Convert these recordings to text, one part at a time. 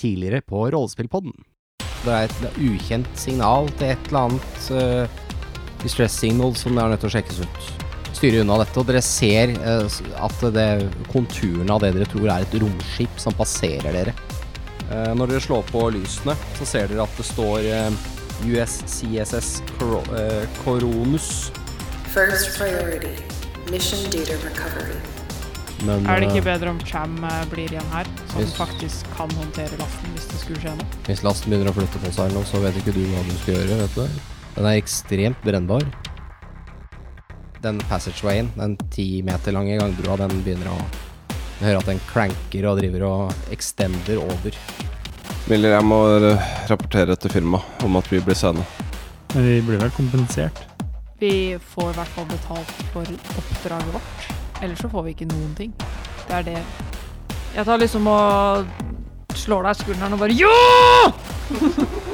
tidligere på Rollespillpodden. Det er et ukjent signal til et eller annet uh, distress signal som er nødt til å sjekkes ut. Styre unna dette, og dere ser uh, at det konturene av det dere tror er et romskip som passerer dere. Uh, når dere slår på lysene, så ser dere at det står USCSS Cor Coronus. First priority, mission data recovery. Men, Er det ikke eh, bedre om Cham eh, blir igjen her, som Hvis- faktisk kan håndtere lasten hvis det skulle skje noe? Hvis lasten begynner å flytte på seg eller noe, så vet ikke du hva du skal gjøre, vet du. Den er ekstremt brennbar. Den passagewayen, den ti meter lange gangbrua, den begynner å høre hører at den klanker og driver og extender over. Miller, jeg må rapportere til firmaet om at vi blir sene. Men vi blir vel kompensert. Vi får i hvert fall betalt for oppdraget vårt. Ellers så får vi ikke noen ting. Det er det Jeg tar liksom og slår deg i skulderen og bare Ja!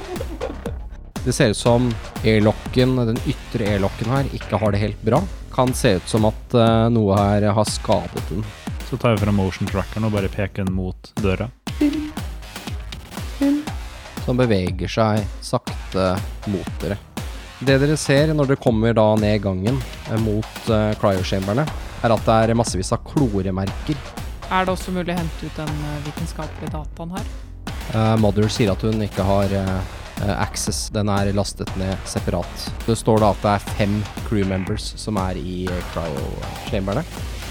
Det ser ut som airlocken, den ytre airlocken her, ikke har det helt bra. Kan se ut som at eh, noe her har skadet den. Så tar jeg fra motion trackeren og bare peker den mot døra. som beveger seg sakte mot dere. Det dere ser når dere kommer da ned gangen eh, mot uh, cryochamberene, er at det er massevis av kloremerker. Er det også mulig å hente ut den eh, vitenskapelige dataen her? Uh, Mother sier at hun ikke har eh, eh, access, den er lastet ned separat. Det står da at det er fem crew members som er i uh, cryochamberene.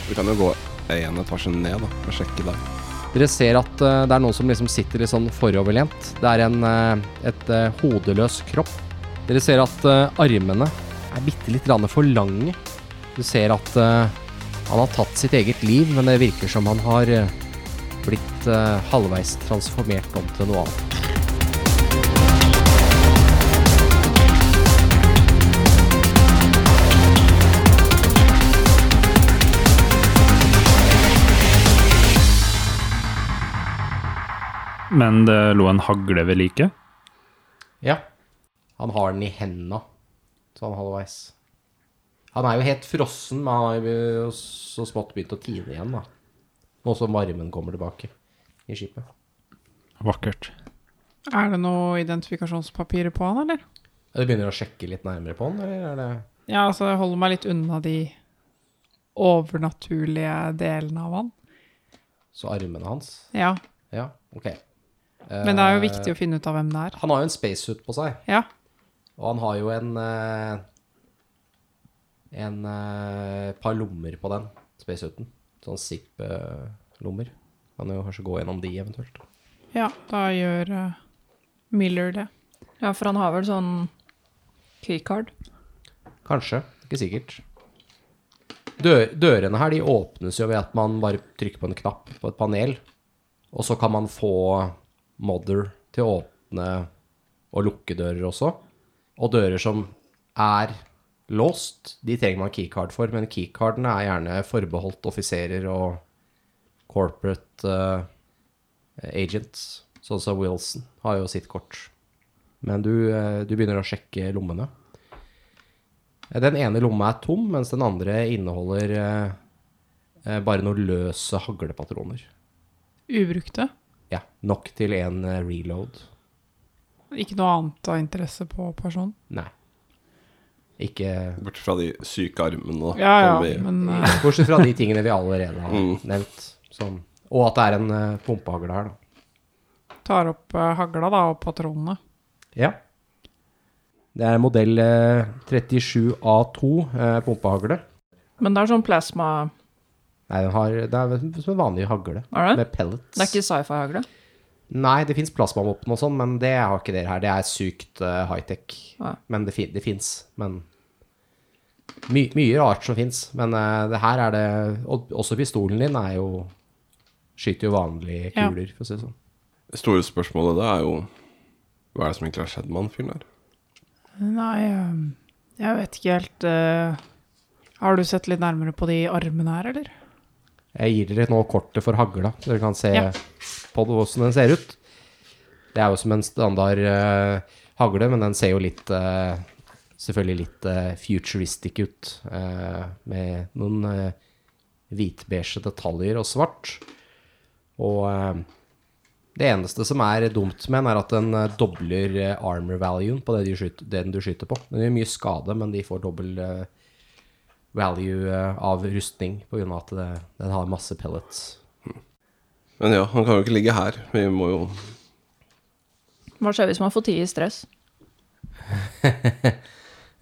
Vi kan jo gå en etasje ned da, og sjekke der. Dere ser at eh, det er noen som liksom sitter litt sånn foroverlent. Det er en, eh, et eh, hodeløs kropp. Dere ser at uh, armene er bitte litt for lange. Du ser at uh, han har tatt sitt eget liv, men det virker som han har uh, blitt halvveis transformert om til noe annet. Men det lå en hagle ved liket. Ja. Han har den i henda, sånn halvveis. Han er jo helt frossen, men han har jo så smått begynt å tine igjen, da. Nå som varmen kommer tilbake i skipet. Vakkert. Er det noe identifikasjonspapirer på han, eller? Du begynner å sjekke litt nærmere på han, eller er det Ja, altså, jeg holder meg litt unna de overnaturlige delene av han. så armene hans? Ja, Ja, ok. men det er jo viktig å finne ut av hvem det er. Han har jo en spacesuit på seg, Ja, og han har jo en eh, En eh, par lommer på den spacesuiten. Sånn zip-lommer. Kan jo kanskje gå gjennom de eventuelt. ja da gjør eh, Miller det. Ja, for han har vel sånn keycard. Kanskje, ikke sikkert. Dør, dørene her de åpnes jo ved at man bare trykker på en knapp på et panel, og så kan man få Mother til å åpne og lukke dører også. Og dører som er låst, de trenger man keycard for, men keycardene er gjerne forbeholdt offiserer og corporate uh, agents, sånn som Wilson har jo sitt kort. Men du, uh, du begynner å sjekke lommene. Den ene lomma er tom, mens den andre inneholder uh, bare noen løse haglepatroner. Ubrukte. Ja, nok til en reload. Ikke noe annet av interesse på personen. Nei. Ikke Bortsett fra de syke armene da. Ja, ja, vi- men uh... Bortsett fra de tingene vi allerede har Mm. nevnt. Sånn. og at det er en uh, pumpehagle her, da. tar opp uh, hagla da, og patronene. Ja. Det er modell eh, 37A2 uh, pumpehagle. Men det er sånn plasma Nei, den har, det er som en vanlig hagle. Er det? Med pellets. Det er ikke sci-fi-hagle? Nei, det fins plasmavåpen og sånn, men det har ikke dere her. Det er sykt uh, high-tech. Ja. Men det, fin det fins. Men my mye rart som fins. Men uh, det her er det Og også pistolen din er jo Skyter jo vanlige Ja. kuler, for å si det sånn. Det store spørsmålet da er jo Hva er det som egentlig har skjedd med han fyren der? Nei, eh, jeg vet ikke helt Uh, Har du sett litt nærmere på de armene her, eller? Jeg gir dere nå kortet for hagla, så dere kan se Ja. På hvordan den ser ut. Det er jo som en standard uh, hagle, men den ser jo litt uh, Selvfølgelig litt uh, futuristic ut, med noen uh, hvitbeige detaljer og svart. Og Det eneste som er dumt med den, er at den dobler armor valuen på du skyter, den du skyter på. Den gjør mye skade, men de får dobbel value av rustning pga. at det, den har masse pellets. Men ja, han kan jo ikke ligge her. Vi må jo Hva skjer hvis man får tid i stress?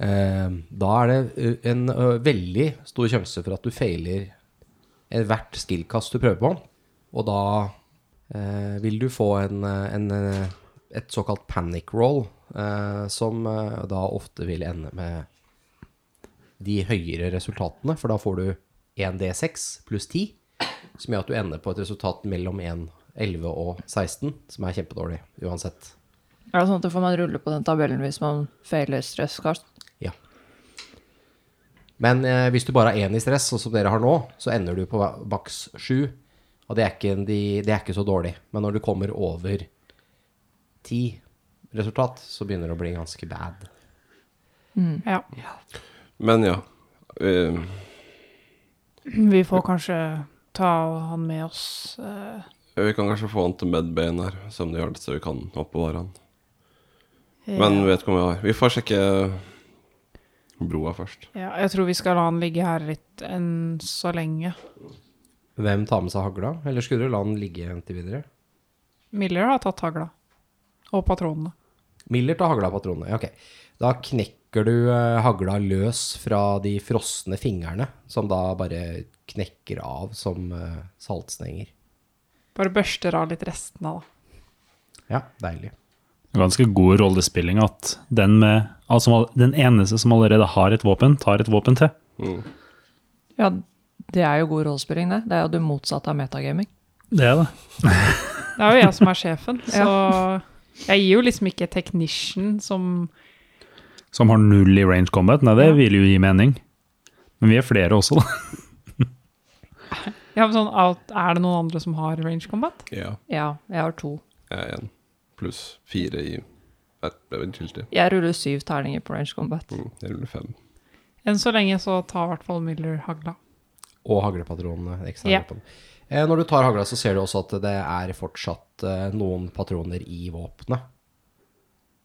Eh, da er det eh, en eh, veldig stor sjanse for at du feiler hvert skillkast du prøver på. Og da eh, vil du få en, en, et såkalt panic roll, eh, som da ofte vil ende med de høyere resultatene, for da får du 1D6 pluss 10, som gjør at du ender på et resultat mellom 1, 11 og 16, som er kjempedårlig uansett. Er det sånn at får man rulle på den tabellen hvis man feiler stresskast? Ja. Men eh, hvis du bare har én i stress, sånn som dere har nå, så ender du på maks sju. Og det er, ikke, de, det er ikke så dårlig. Men når du kommer over ti resultat, så begynner det å bli ganske bad. Ja. Men ja. Uh, Vi får kanskje ta han med oss. eh, vi kan kanskje få han til medbayen her, se om de har det så vi kan oppbevare han. Men vi vet ikke om vi har Vi får sjekke broa først. ja, jeg tror vi skal la han ligge her litt enn så lenge. Hvem tar med seg hagla? Eller skulle du la han ligge inntil videre? Miller har tatt hagla. Og patronene. Miller tar hagla og patronene. Ja, ok. Da knekker du eh, hagla løs fra de frosne fingrene, som da bare knekker av som eh, saltstenger. Bare børster av litt restene, da. Ja, deilig. Ganske god rollespilling at den, med, altså, den eneste som allerede har et våpen, tar et våpen til. Ja, det er jo god rollespilling, det. Det er jo det motsatte av metagaming. Det er det. Det er jo jeg som er sjefen, så jeg gir jo liksom ikke technician som Som har null i range combat. Nei, det vil jo gi mening. Men vi er flere også, da. ja, men sånn, Er det noen andre som har range combat? Ja. Ja, jeg har to. Jeg er en pluss fire i. Jeg ruller syv terninger på range combat. Mm, jeg ruller fem. Enn så lenge så tar i hvert fall Miller hagla. Og haglepatronene. Yeah. Eh, når du tar hagla, så ser du også at det er fortsatt eh, noen patroner i våpenet.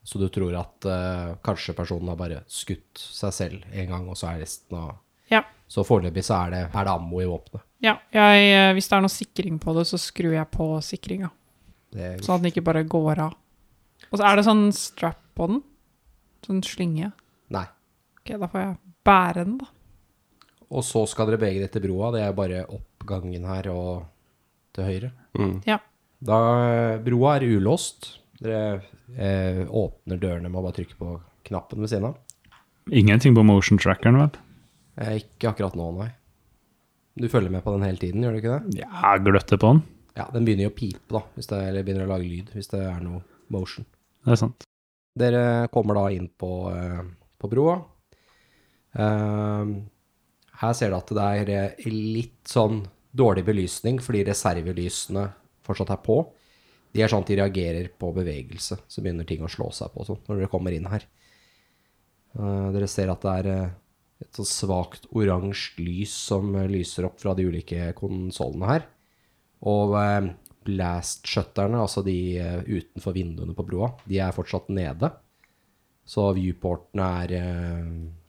Så du tror at uh, kanskje personen har bare skutt seg selv en gang, og så er resten av Ja. Så foreløpig så er det, er det ammo i våpenet. Ja, jeg, eh, hvis det er noe sikring på det, så skrur jeg på sikringa. Sånn at den ikke bare går av. Og så er det sånn strap på den. Sånn slynge. nei. Ok, da får jeg bære den, da. Og så skal dere begge etter til broa. Det er bare oppgangen her og til høyre. Mm. Ja. Da Broa er ulåst. Dere eh, åpner dørene med å bare trykke på knappen ved siden av. Ingenting på motion trackeren, vel? Eh, ikke akkurat nå, nei. Du følger med på den hele tiden, gjør du ikke det? Ja, gløtter på den. Ja, den begynner jo å pipe, da, det, eller begynner å lage lyd hvis det er noe motion. Det er sant. Dere kommer da inn på, eh, på broa. Eh, her ser du at det er eh, litt sånn dårlig belysning fordi reservelysene fortsatt er på. De er sånn at de reagerer på bevegelse, så begynner ting å slå seg på sånn når dere kommer inn her. Uh, dere ser at det er uh, et sånn svakt oransje lys som eh, lyser opp fra de ulike konsollene her. Og uh, blast-shutterne, altså de utenfor vinduene på broa, de er fortsatt nede. Så viewportene er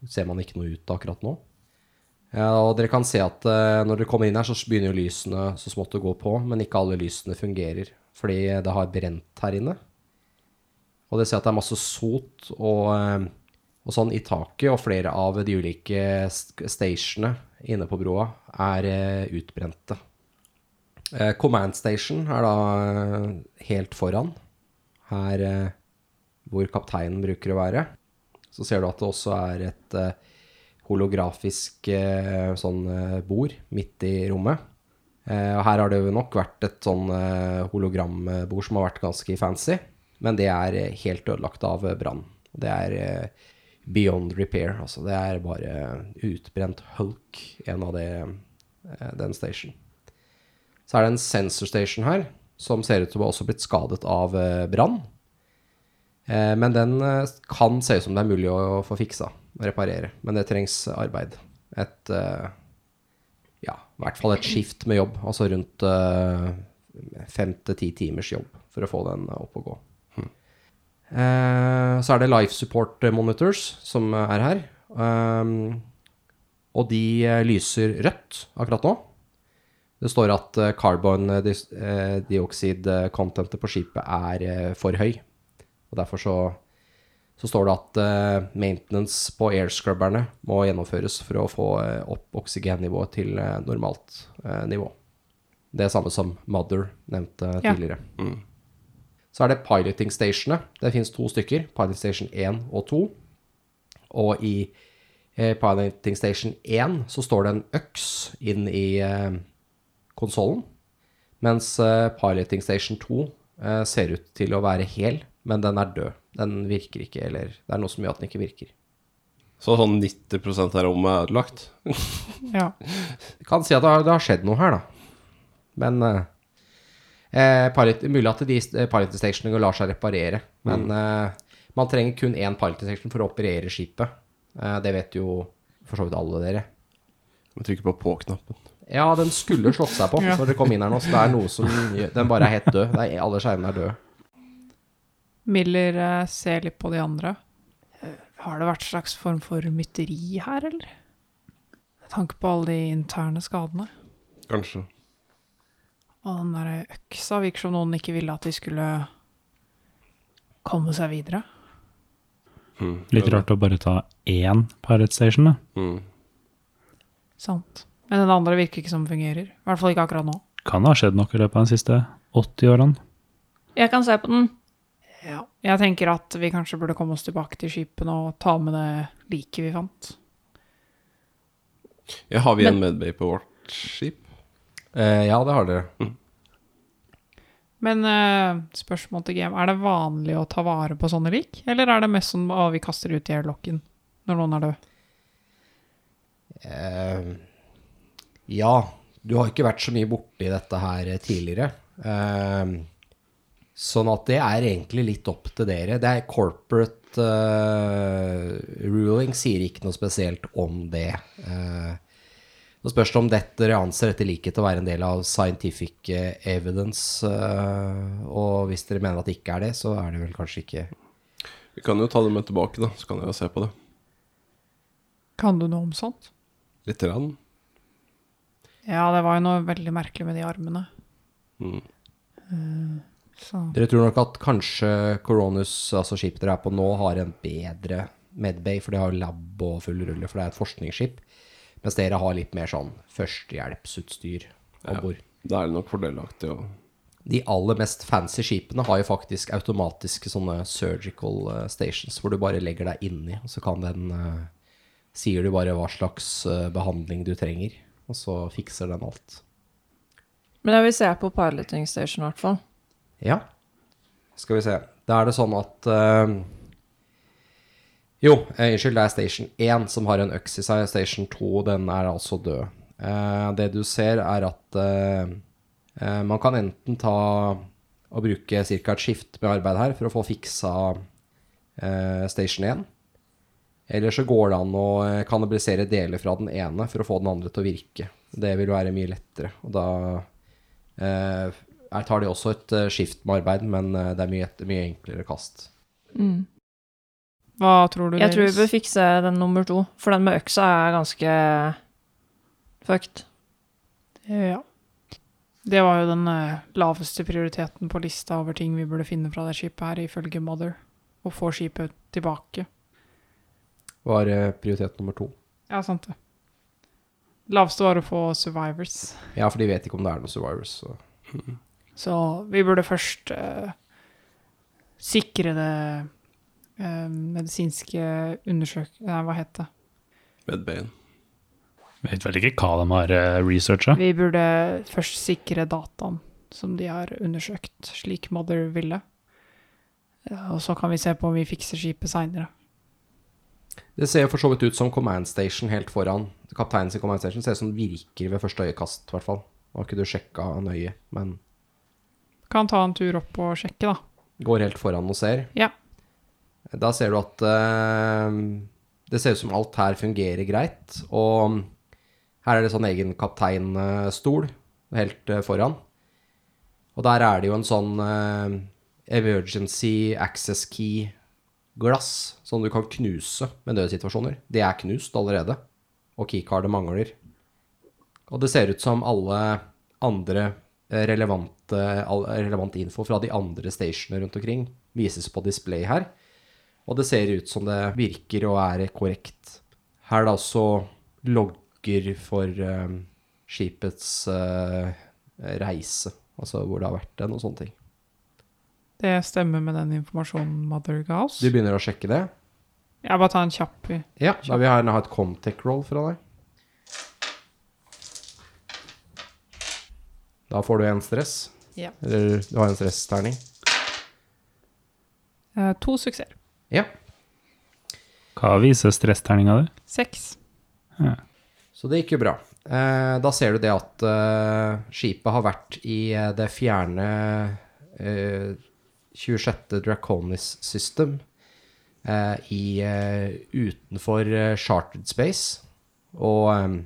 Ser man ikke noe ut akkurat nå. Og dere kan se at når dere kommer inn her, så begynner lysene så smått å gå på, men ikke alle lysene fungerer, fordi det har brent her inne. Og det ser at det er masse sot og, eh, og sånn i taket, og flere av de ulike st- stationene inne på broa er eh, utbrente. Eh, Command Station er da helt foran, her hvor kapteinen bruker å være. Så ser du at det også er et holografisk sånn bord midt i rommet. Eh, og her har det jo nok vært et sånn eh, hologrambord som har vært ganske fancy, men det er eh, helt ødelagt av brann. Det er beyond repair, altså det er bare utbrent hulk, en av det, den station. Så er det en sensor station her, som ser ut til å ha også blitt skadet av brann. Men den kan se ut som det er mulig å få fiksa, og reparere. Men det trengs arbeid. Et i hvert fall et skift med jobb. Altså rundt eh, fem til ti timers jobb for å få den opp og gå. Eh, så er det life support monitors som er her. Um, og de eh, lyser rødt akkurat nå. Det står at carbon dioxide contentet på skipet er for høy. Og derfor så, så står det at eh, maintenance på airscrubberne må gjennomføres for å få eh, opp oksygennivået til eh, normalt nivå. Det er samme som Mother nevnte Ja. tidligere. Så er det piloting stationene. Det finnes to stykker. Pilot station 1 og 2. Og i eh, piloting station 1 så står det en øks inn i eh, konsollen. Mens eh, piloting station 2 eh, ser ut til å være hel, men den er død. Den virker ikke, eller det er noe som gjør at den ikke virker. Så sånn 90% av rommet er ødelagt. Ja. Jeg kan si at det har, det har skjedd noe her, da. Men eh, eh, pilot, Mulig at de eh, pilot lar seg reparere. Men eh, man trenger kun én pilot station for å operere skipet. Eh, det vet jo for så vidt alle dere. Må trykker på på-knappen. Ja, den skulle slått seg på Ja. når dere kom inn her nå, så det er noe som gjør Den bare er helt død. Det er, alle skjermene er døde. Miller eh, ser litt på de andre. Eh, Har det vært slags form for mytteri her, eller? Med tanke på alle de interne skadene. Kanskje. Og den der øksa virker som noen ikke ville at de skulle komme seg videre. Mm. Litt rart å bare ta én Pirate Station, da. Mm. Sant. Men den andre virker ikke som fungerer. I hvert fall ikke akkurat nå. Kan ha skjedd noe i løpet av de siste 80 årene. Jeg kan se på den. Ja. Jeg tenker at vi kanskje burde komme oss tilbake til skipene og ta med det liket vi fant. Ja, har vi en medbay på vårt skip? Eh, ja, det har dere. Men eh, spørsmål til GM, er det vanlig å ta vare på sånne lik? Eller er det mest sånn at vi kaster ut i airlocken når noen er død? Eh, ja, du har ikke vært så mye borti dette her tidligere. Eh, sånn at det er egentlig litt opp til dere. Det er corporate uh, ruling sier ikke noe spesielt om det. Nå så spørs det om dette dere anser dette liket til å være en del av scientific eh, evidence. Uh, og hvis dere mener at det ikke er det, så er det vel kanskje ikke Vi kan jo ta det med tilbake, da, så kan jeg jo se på det. Kan du noe om sånt? Litt. Rann. Ja, det var jo noe veldig merkelig med de armene. Mm. Eh, så Dere tror nok at kanskje Coronus, altså skipet dere er på nå, har en bedre medbay, for de har lab og full rulle, for det er et forskningsskip. Mens dere har litt mer sånn førstehjelpsutstyr om bord. Da er det nok fordelaktig å De aller mest fancy skipene har jo faktisk automatiske sånne surgical eh, stations, hvor du bare legger deg inni, og så kan den eh, Sier du bare hva slags eh, behandling du trenger, og så fikser den alt. Men jeg vil se på piloting station, i hvert fall. Ja. Skal vi se. Da er det sånn at uh, Jo, eh, unnskyld, det er Station 1 som har en øks i seg. Station 2, den er altså død. Uh, det du ser, er at uh, man kan enten ta og bruke ca. et skift med arbeid her for å få fiksa Station 1. Eller så går det an å kannibalisere deler fra den ene for å få den andre til å virke. Det vil være mye lettere. Og da eh, her tar de også et eh, skift med arbeid, men eh, det er mye, mye enklere kast. hva tror du? Jeg tror vi bør fikse den nummer to, for den med øksa er ganske fucked. Ja. Det var jo den eh, laveste prioriteten på lista over ting vi burde finne fra det skipet her, ifølge Mother. Å få skipet tilbake. Var prioritet nummer to. Ja, sant det. Laveste var å få survivors. Ja, for de vet ikke om det er noen survivors. Så. Så vi burde først eh, sikre det eh, medisinske undersøk... Nei, hva het det? medbayen. Vet vel ikke hva de har eh, researcha. Vi burde først sikre dataen som de har undersøkt, slik Mother ville. Og så kan vi se på om vi fikser skipet seinere. Det ser for så vidt ut som command station helt foran. Kapteinen sin command station ser ut som den virker ved første øyekast, i hvert fall. Nå har ikke du sjekka nøye, men Kan ta en tur opp og sjekke, da. går helt foran og ser. Ja. Da ser du at uh, det ser ut som alt her fungerer greit. Og her er det sånn egen kapteinstol helt eh, foran. Og der er det jo en sånn uh, emergency access key-glass som du kan knuse med nødsituasjoner. Det er knust allerede, og keycardet mangler. Og det ser ut som alle andre relevante, all, relevant info fra de andre stationene rundt omkring vises på display her. Og det ser ut som det virker og er korrekt. Her er det også logger for eh, skipets uh, reise, altså hvor det har vært den og sånne ting. Det stemmer med den informasjonen Mother ga oss. Du begynner å sjekke det? Jeg bare tar en kjapp i. Ja, da vil jeg gjerne ha et Comtech-roll fra deg. Da får du en stress. Ja. Eller du har en stressterning. Eh, to suksesser. Ja. Hva viser stressterninga di? Seks. Så det gikk jo bra. Eh, da ser du det at eh, skipet har vært i eh, det fjerne eh, 26. Draconis system eh, i, eh, utenfor eh, Chartered Space, og eh,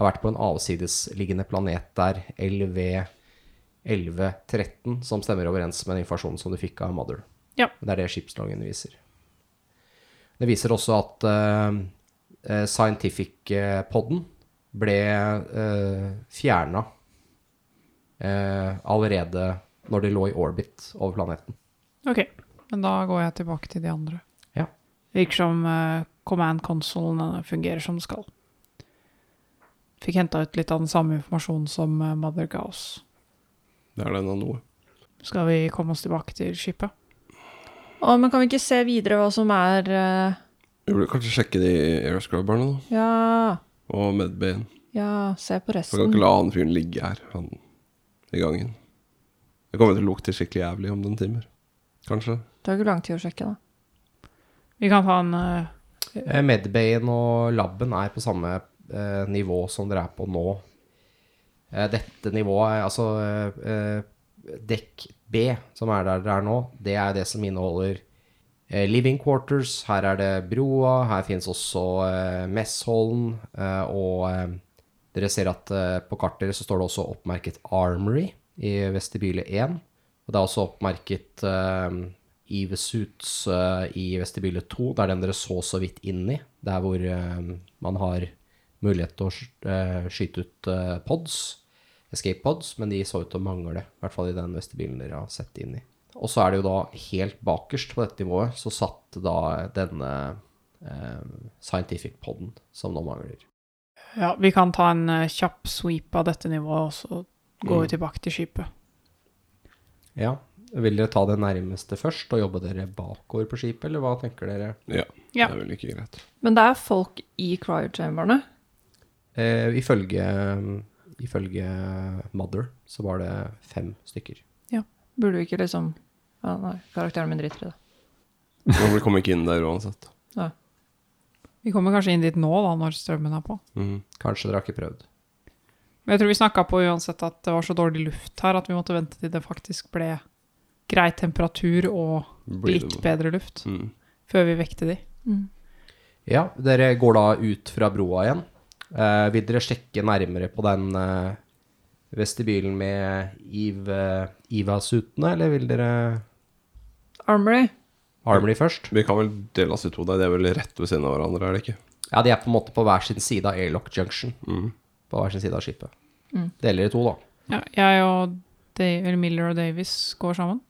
har vært på en avsidesliggende planet der, LV 1113, som stemmer overens med den informasjonen som du fikk av Mother. Ja. Det er det skipsloggen viser. Det viser også at uh, Scientific-podden ble uh, fjerna uh, allerede når de lå i orbit over planeten. Ok, men da går jeg tilbake til de andre. Ja. Virker som uh, command consolen fungerer som det skal. Fikk henta ut litt av den samme informasjonen som eh, Mother ga oss. Det er den av noe. Skal vi komme oss tilbake til skipet? Å, men kan vi ikke se videre hva som er eh, Vi burde kanskje sjekke de airscrubberne, da. Ja, Og medbayen. ja, se på Man kan resten. ikke la han fyren ligge her, han i gangen. Det kommer til å lukte skikkelig jævlig om noen timer. Kanskje. Det tar ikke lang tid å sjekke, da. Vi kan ta en eh, Eh, Medbayen og laben er på samme eh, nivå som dere er på nå. Eh, dette nivået, er altså eh, eh, dekk B, som er der dere er nå, det er det som inneholder eh, living quarters. Her er det broa, her finnes også eh, messhallen, eh, og eh, dere ser at eh, på kartet så står det også oppmerket Armory i vestibyle 1. Og det er også oppmerket Eve Suits eh, i vestibyle 2. Det er den dere så så vidt inn i. Der hvor eh, man har mulighet til å eh, skyte ut eh, pods, escape pods, men de så ut til å mangle. I hvert fall i den vestibylen dere har sett inn i. Og så er det jo da helt bakerst på dette nivået, så satt da denne eh, scientific poden som nå mangler. Ja, vi kan ta en uh, kjapp sweep av dette nivået, og så går vi tilbake til skipet. Ja. Vil dere ta det nærmeste først og jobbe dere bakover på skipet, eller hva tenker dere? Ja, Ja. det er vel ikke greit. Men det er folk i cryochamberene. Eh, ifølge, ifølge Mother så var det fem stykker. Ja. Burde vi ikke liksom ja, Nei, karakteren min driter i det. Vi kommer ikke inn der uansett. Vi kommer kanskje inn dit nå, da, når strømmen er på. Mm. Kanskje dere har ikke prøvd. Men jeg tror vi snakka på uansett at det var så dårlig luft her at vi måtte vente til det faktisk ble grei temperatur og litt bedre luft mm. før vi vekte de. Ja, dere går da ut fra broa igjen. Eh, vil dere sjekke nærmere på den uh, vestibylen med Iva-suitene, eller vil dere Armory. Armory først? Vi kan vel dele oss i to Det De er vel rett ved siden av hverandre, er det ikke? Ja, de er på en måte på hver sin side av Airlock Junction. Mm. På hver sin side av skipet. Deler i to, da. Ja, jeg og Dave, eller Miller og Davis går sammen.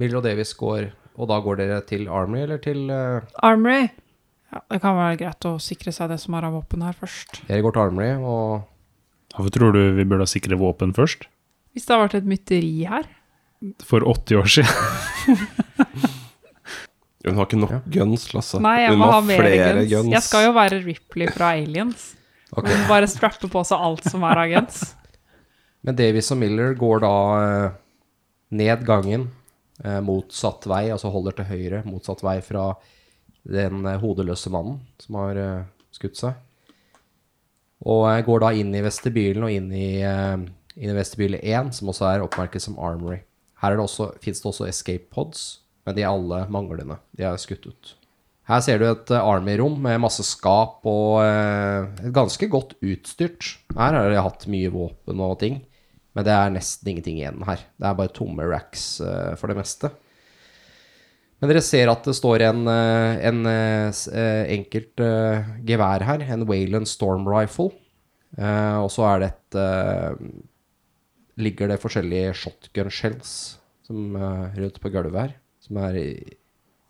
Miller og Davis går Og da går dere til Armory, eller til uh... Armory. Ja, det kan være greit å sikre seg det som er av våpen her først. Jeg går til Armory, og Hvorfor tror du vi burde sikre våpen først? Hvis det har vært et mytteri her For 80 år siden. Hun har ikke nok guns, Lasse. Nei, jeg Hun må ha mer flere guns. guns. Jeg skal jo være Ripley fra Aliens. okay. Hun bare strapper på seg alt som er av guns. Men Davies og Miller går da eh, ned gangen eh, motsatt vei, altså holder til høyre, motsatt vei fra den eh, hodeløse mannen som har eh, skutt seg. Og går da inn i vestibylen og inn i, eh, inn i vestibyle 1, som også er oppmerket som Armory. Her fins det også, escape pods, men de er alle manglende. De er skutt ut. Her ser du et Army-rom med masse skap og ganske godt utstyrt. Her har de hatt mye våpen og ting. Men det er nesten ingenting igjen her. Det er bare tomme racks for det meste. Men dere ser at det står en, eh, en eh, eh, enkelt gevær her, en Wayland Storm Rifle. Og så er det et Ligger det forskjellige shotgun shells som, rundt på gulvet her, som er,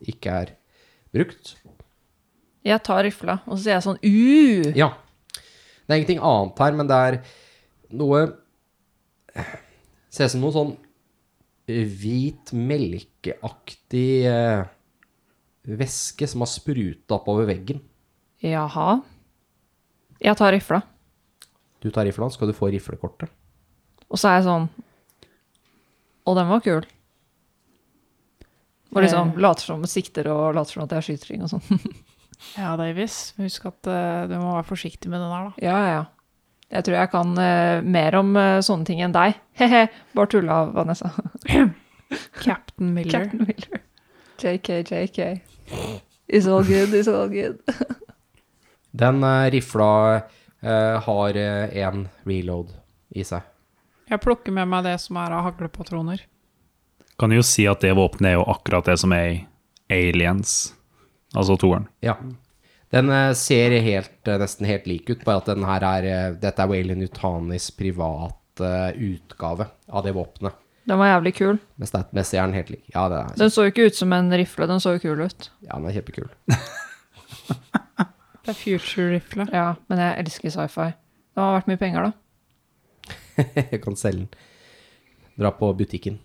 ikke er brukt. Jeg tar rifla, og så sier jeg sånn uh! Ja. Det er ingenting annet her, men det er noe Ser ut som noe sånn hvit, melkeaktig eh, væske som har spruta oppover veggen. Jaha. Jeg tar rifla, Du tar rifla, skal du få riflekortet. og så er jeg sånn Og den var kul. Og liksom later som sikter og later som at jeg skyter ting og sånn. Ja, Davis. Husk at uh, du må være forsiktig med den der, da. Ja, ja, ja. Jeg tror jeg kan uh, mer om uh, sånne ting enn deg. He-he. Bare tulla, Vanessa. Captain Miller. Captain Miller. JK, JK. It's all good, it's all good. Den eh, rifla eh, har én reload i seg. Jeg plukker med meg det som er av haglepatroner. Kan jo si at det våpenet er jo akkurat det som er i Aliens, altså toeren. Ja. Den eh, ser helt, eh, nesten helt lik ut, bare at den her er eh, Dette er Waylon Utanis privat eh, utgave av det våpenet. Den var jævlig kul. Med statmessig er den helt lik. Ja, det er, Den så jo ikke ut som en rifle, den så jo kul ut. ja, den er kjempekul. Det er future-rifle. Ja, men jeg elsker sci-fi. Det har vært mye penger, da. Jeg kan selge den. Dra på butikken.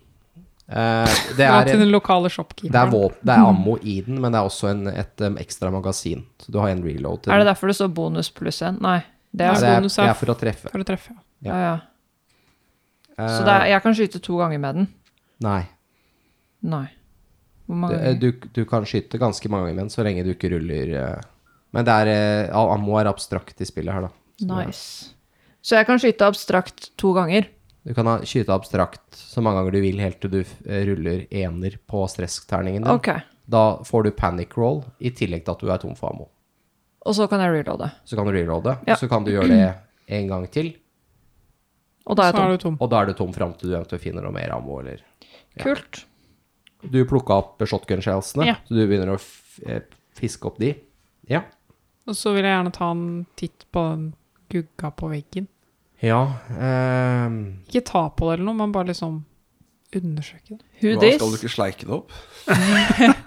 Uh, det, Dra er, til den lokale det, er shopkeeperen. våp, det er ammo i den, men det er også en, et um, ekstra magasin. Så du har en reload til Er det derfor det står bonus pluss én? Nei. Det Nei, er det, er, bonus det er for å treffe. For å treffe. ja. Ja, ja. Eh, Så det er, jeg kan skyte to ganger med den? Nei. Nei. Hvor Du, mange eh, ganger? du, du kan skyte ganske mange ganger med den, så lenge du ikke ruller eh. Men det er, eh, ammo er abstrakt i spillet her, da. Så Nice. Så jeg kan skyte abstrakt to ganger? Du kan ha, skyte abstrakt så mange ganger du vil, helt til du eh, ruller ener på stressterningen din. Okay. Da får du panic roll, i tillegg til at du er tom for ammo. Og så kan jeg reloade. Så kan du reloade, Ja. og så kan du gjøre det en gang til, Og da er Så er du tom. og da er du tom fram til du eventuelt finner noe mer ammo, eller Kult. Du plukka opp shotgun shellsene, Ja. så du begynner å f eh, fiske opp de. Ja. Og så vil jeg gjerne ta en titt på den gugga på veggen. Ja eh... Ikke ta på det eller noe, men bare liksom undersøke det. Who Hva this? skal du ikke sleike det opp?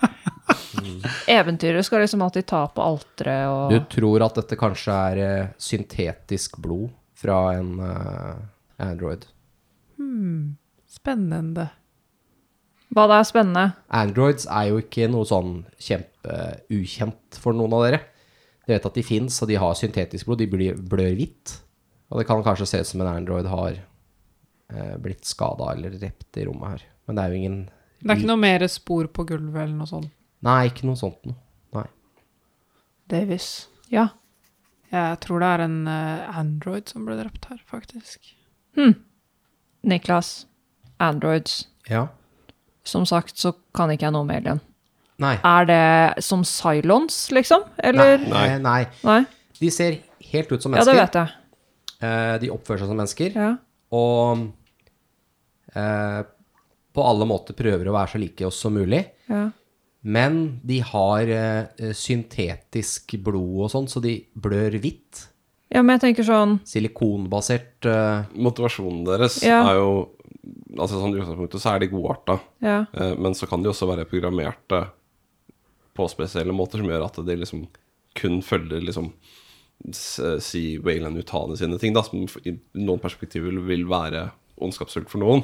Eventyret skal liksom alltid ta på alteret og Du tror at dette kanskje er eh, syntetisk blod fra en eh, android. Spennende. Hva det er spennende? Androids er jo ikke noe sånn kjempeukjent for noen av dere. Dere vet at de fins, og de har syntetisk blod. De blir, blør hvitt. Og det kan kanskje se ut som en android har eh, blitt skada eller drept i rommet her. Men det er jo ingen Det er ikke noe mer spor på gulvet eller noe sånt. Nei, ikke noe sånt noe. Nei. Davis. Ja. Jeg tror det er en eh, android som ble drept her, faktisk. Niklas. Androids. Ja. Som sagt så kan ikke jeg noe om alien. Nei. Er det som Cylons, liksom? Eller? Nei. Eh, nei. Nei? De ser helt ut som Ja, det mennesker. vet jeg. Eh, de oppfører seg som mennesker. Ja. Og eh, på alle måter prøver å være så like oss som mulig. ja. Men de har eh, syntetisk blod og sånn, så de blør hvitt. Ja, men jeg tenker sånn Silikonbasert uh... Motivasjonen deres Ja. er jo Altså sånn i utgangspunktet så er de godarta, Ja. uh, men så kan de også være programmerte på spesielle måter som gjør at de liksom kun følger liksom si Wayland Utane sine ting, da, som i noen perspektiver vil, vil være ondskapsfullt for noen.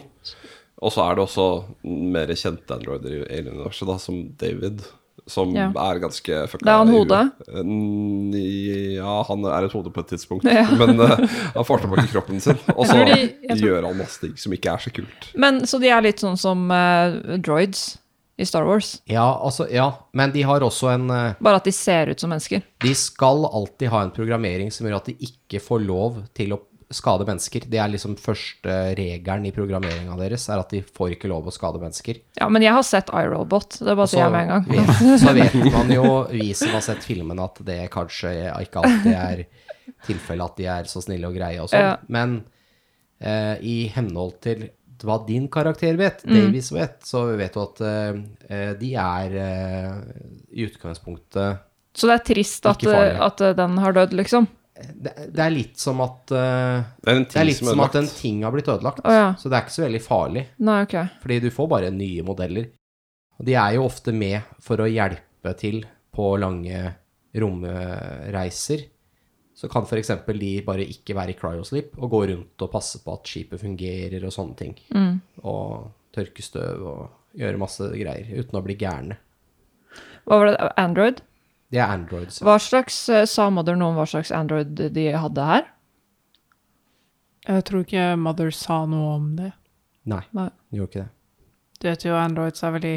Og så er det også mer kjente androider i Alien-universet, da, som David, som Ja. er ganske fucka. Det er han hodet? Ja, han er et hode på et tidspunkt, Ja. men uh, han får tilbake kroppen sin. Og så de- tror- gjør han masse ting som ikke er så kult. Men så de er litt sånn som uh, droids i Star Wars. Ja, altså, ja. Men de har også en eh, Bare at de ser ut som mennesker. De skal alltid ha en programmering som gjør at de ikke får lov til å skade mennesker. Det er liksom første regelen i programmeringa deres, er at de får ikke lov å skade mennesker. Ja, men jeg har sett iRobot. Det bare sier jeg med en gang. vet, så vet man jo, vi som har sett filmen, at det kanskje ikke alltid er tilfellet at de er så snille og greie og sånn. Ja. Men eh, i henhold til hva din karakter vet, Davies vet, så vet du at eh, eh, de er eh, i utgangspunktet Så det er trist at, at den har dødd, liksom? Det, det er litt som at uh, Det er en Det ting er litt som er som at en ting har blitt ødelagt. Oh, ja. Så det er ikke så veldig farlig, Nei, okay. fordi du får bare nye modeller. Og de er jo ofte med for å hjelpe til på lange romreiser. Så kan f.eks. de bare ikke være i cryosleep og gå rundt og passe på at skipet fungerer og sånne ting. Mm. Og tørke støv og gjøre masse greier uten å bli gærne. Hva var det? Android? Det er androids. Hva slags, eh, Sa Mother noe om hva slags Android de hadde her? Jeg tror ikke Mother sa noe om det. Nei, Nei. de gjorde ikke det. Du vet jo, androids er veldig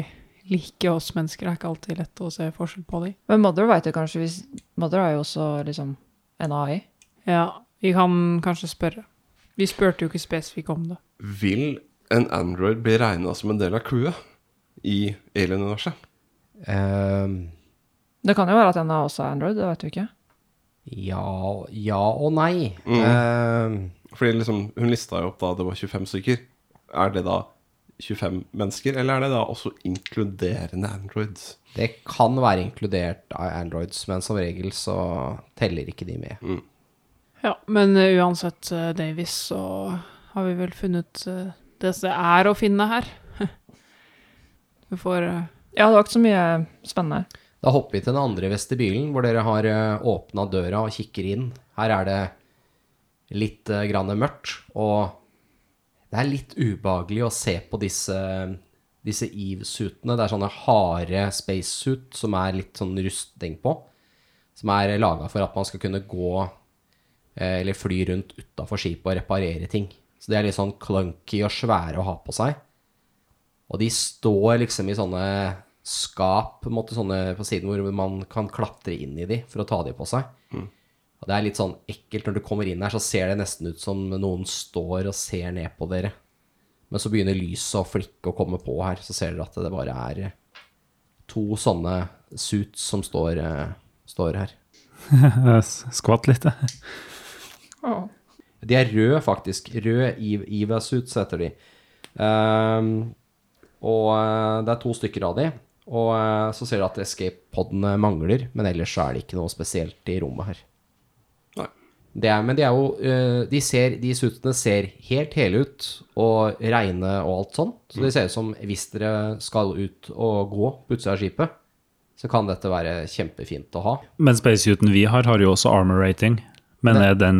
like oss mennesker. Det er ikke alltid lett å se forskjell på dem. Men Mother vet jo kanskje hvis Mother er jo også liksom en AI. Ja, vi kan kanskje spørre. Vi spurte jo ikke spesifikt om det. Vil en Android bli regna som en del av crewet i Alien-universet? Ehm, Det kan jo være at den er også Android, det vet vi ikke. ja, ja og nei. Mm. Uh, Fordi liksom, hun lista jo opp da det var 25 stykker. Er det da 25 mennesker, eller er det da også inkluderende androids? Det kan være inkludert av Androids, men som regel så teller ikke de med. Ja, men eh, uansett, uh, Davis, så har vi vel funnet eh, det som er å finne her. Du får eh, Ja, det var ikke så mye spennende her. Da hopper vi til den andre vestibylen, hvor dere har åpna døra og kikker inn. Her er det litt eh, grann mørkt, og det er litt ubehagelig å se på disse, disse Eve-suitene. Det er sånne harde spacesuit som er litt sånn rustning på, som er laga for at man skal kunne gå eh, eller fly rundt utafor skipet og reparere ting. Så de er litt sånn clunky og svære å ha på seg. Og de står liksom i sånne skap på, en måte, sånne på siden hvor man kan klatre inn i de for å ta de på seg. Og det er litt sånn ekkelt når du kommer inn her, så ser det nesten ut som noen står og ser ned på dere. Men så begynner lyset å flikke og komme på her, så ser dere at det bare er to sånne suits som står, eh, står her. Skvatt litt, jeg. De er røde, faktisk. Rød Eve- Eva-suits heter de. Um, og eh, det er to stykker av de. Og eh, så ser du at escape-podene mangler, men ellers så er det ikke noe spesielt i rommet her. Nei. Det er, men de er jo eh, De, ser, de suitene ser helt hele ut og reine og alt sånn. Så det ser ut som hvis dere skal ut og gå på utsida av skipet, så kan dette være kjempefint å ha. Men spacesuiten vi har, har jo også armor rating. Men er den,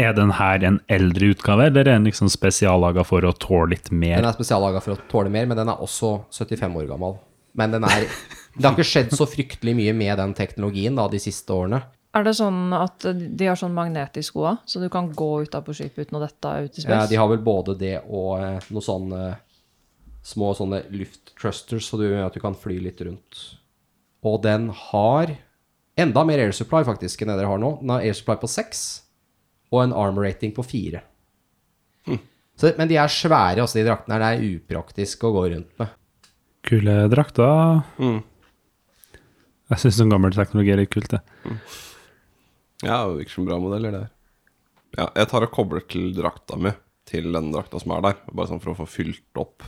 er den her en eldre utgave, eller er den liksom spesiallaga for å tåle litt mer? Den er spesiallaga for å tåle mer, men den er også 75 år gammel. Men den er Det har ikke skjedd så fryktelig mye med den teknologien da, de siste årene. Er det sånn at de har sånn magnetisk skoa, så du kan gå ut av på skipet uten å dette ut i Ja, de har vel både det og noen noe sånn eh, små sånne lufttrusters, så du, at du kan fly litt rundt. Og den har enda mer air supply faktisk enn det dere har nå. Den har air supply på 6 og en arm rating på 4. Så, men de er svære, altså, de draktene her. Det er upraktisk å gå rundt med. Kule drakter. Mm. Jeg syns sånn gammel teknologi er litt kult, det. Ja, det virker som bra modeller, det her. Ja, jeg tar og kobler til drakta mi til den drakta som er der, bare sånn for å få fylt opp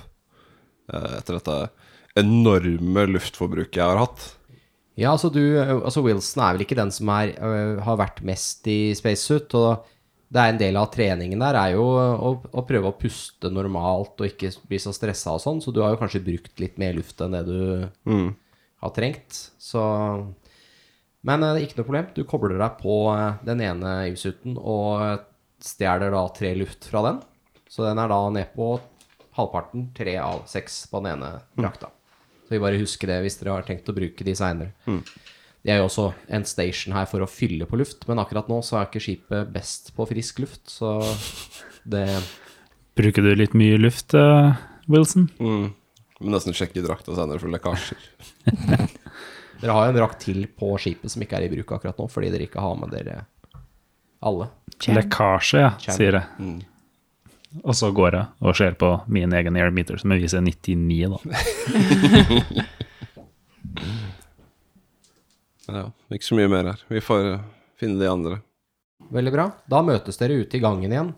eh, etter dette enorme luftforbruket jeg har hatt. Ja, altså du, altså Wilson er vel ikke den som er, øh, har vært mest i spacesuit, og det er en del av treningen der er jo å, å prøve å puste normalt og ikke bli så stressa og sånn, så du har jo kanskje brukt litt mer luft enn det du Mm. har trengt, så Men eh, det er ikke noe problem. Du kobler deg på eh, den ene ivsuten og stjeler da tre luft fra den, så den er da ned på halvparten, tre av seks på den ene drakta. Så vi bare husker det hvis dere har tenkt å bruke de seinere. Det er jo også en station her for å fylle på luft, men akkurat nå så er ikke skipet best på frisk luft, så det Bruker du litt mye luft, uh, Wilson? Mm. Må nesten sjekke drakta senere for lekkasjer. Dere har jo en drakt til på skipet som ikke er i bruk akkurat nå, fordi dere ikke har med dere alle. Lekkasje, ja, Jam. sier jeg. Mm. Og så går jeg og ser på min egen airmeter, som viser 99, da. Ja, ikke så mye mer her. Vi får eh, finne de andre. Veldig bra. Da møtes dere ute i gangen igjen.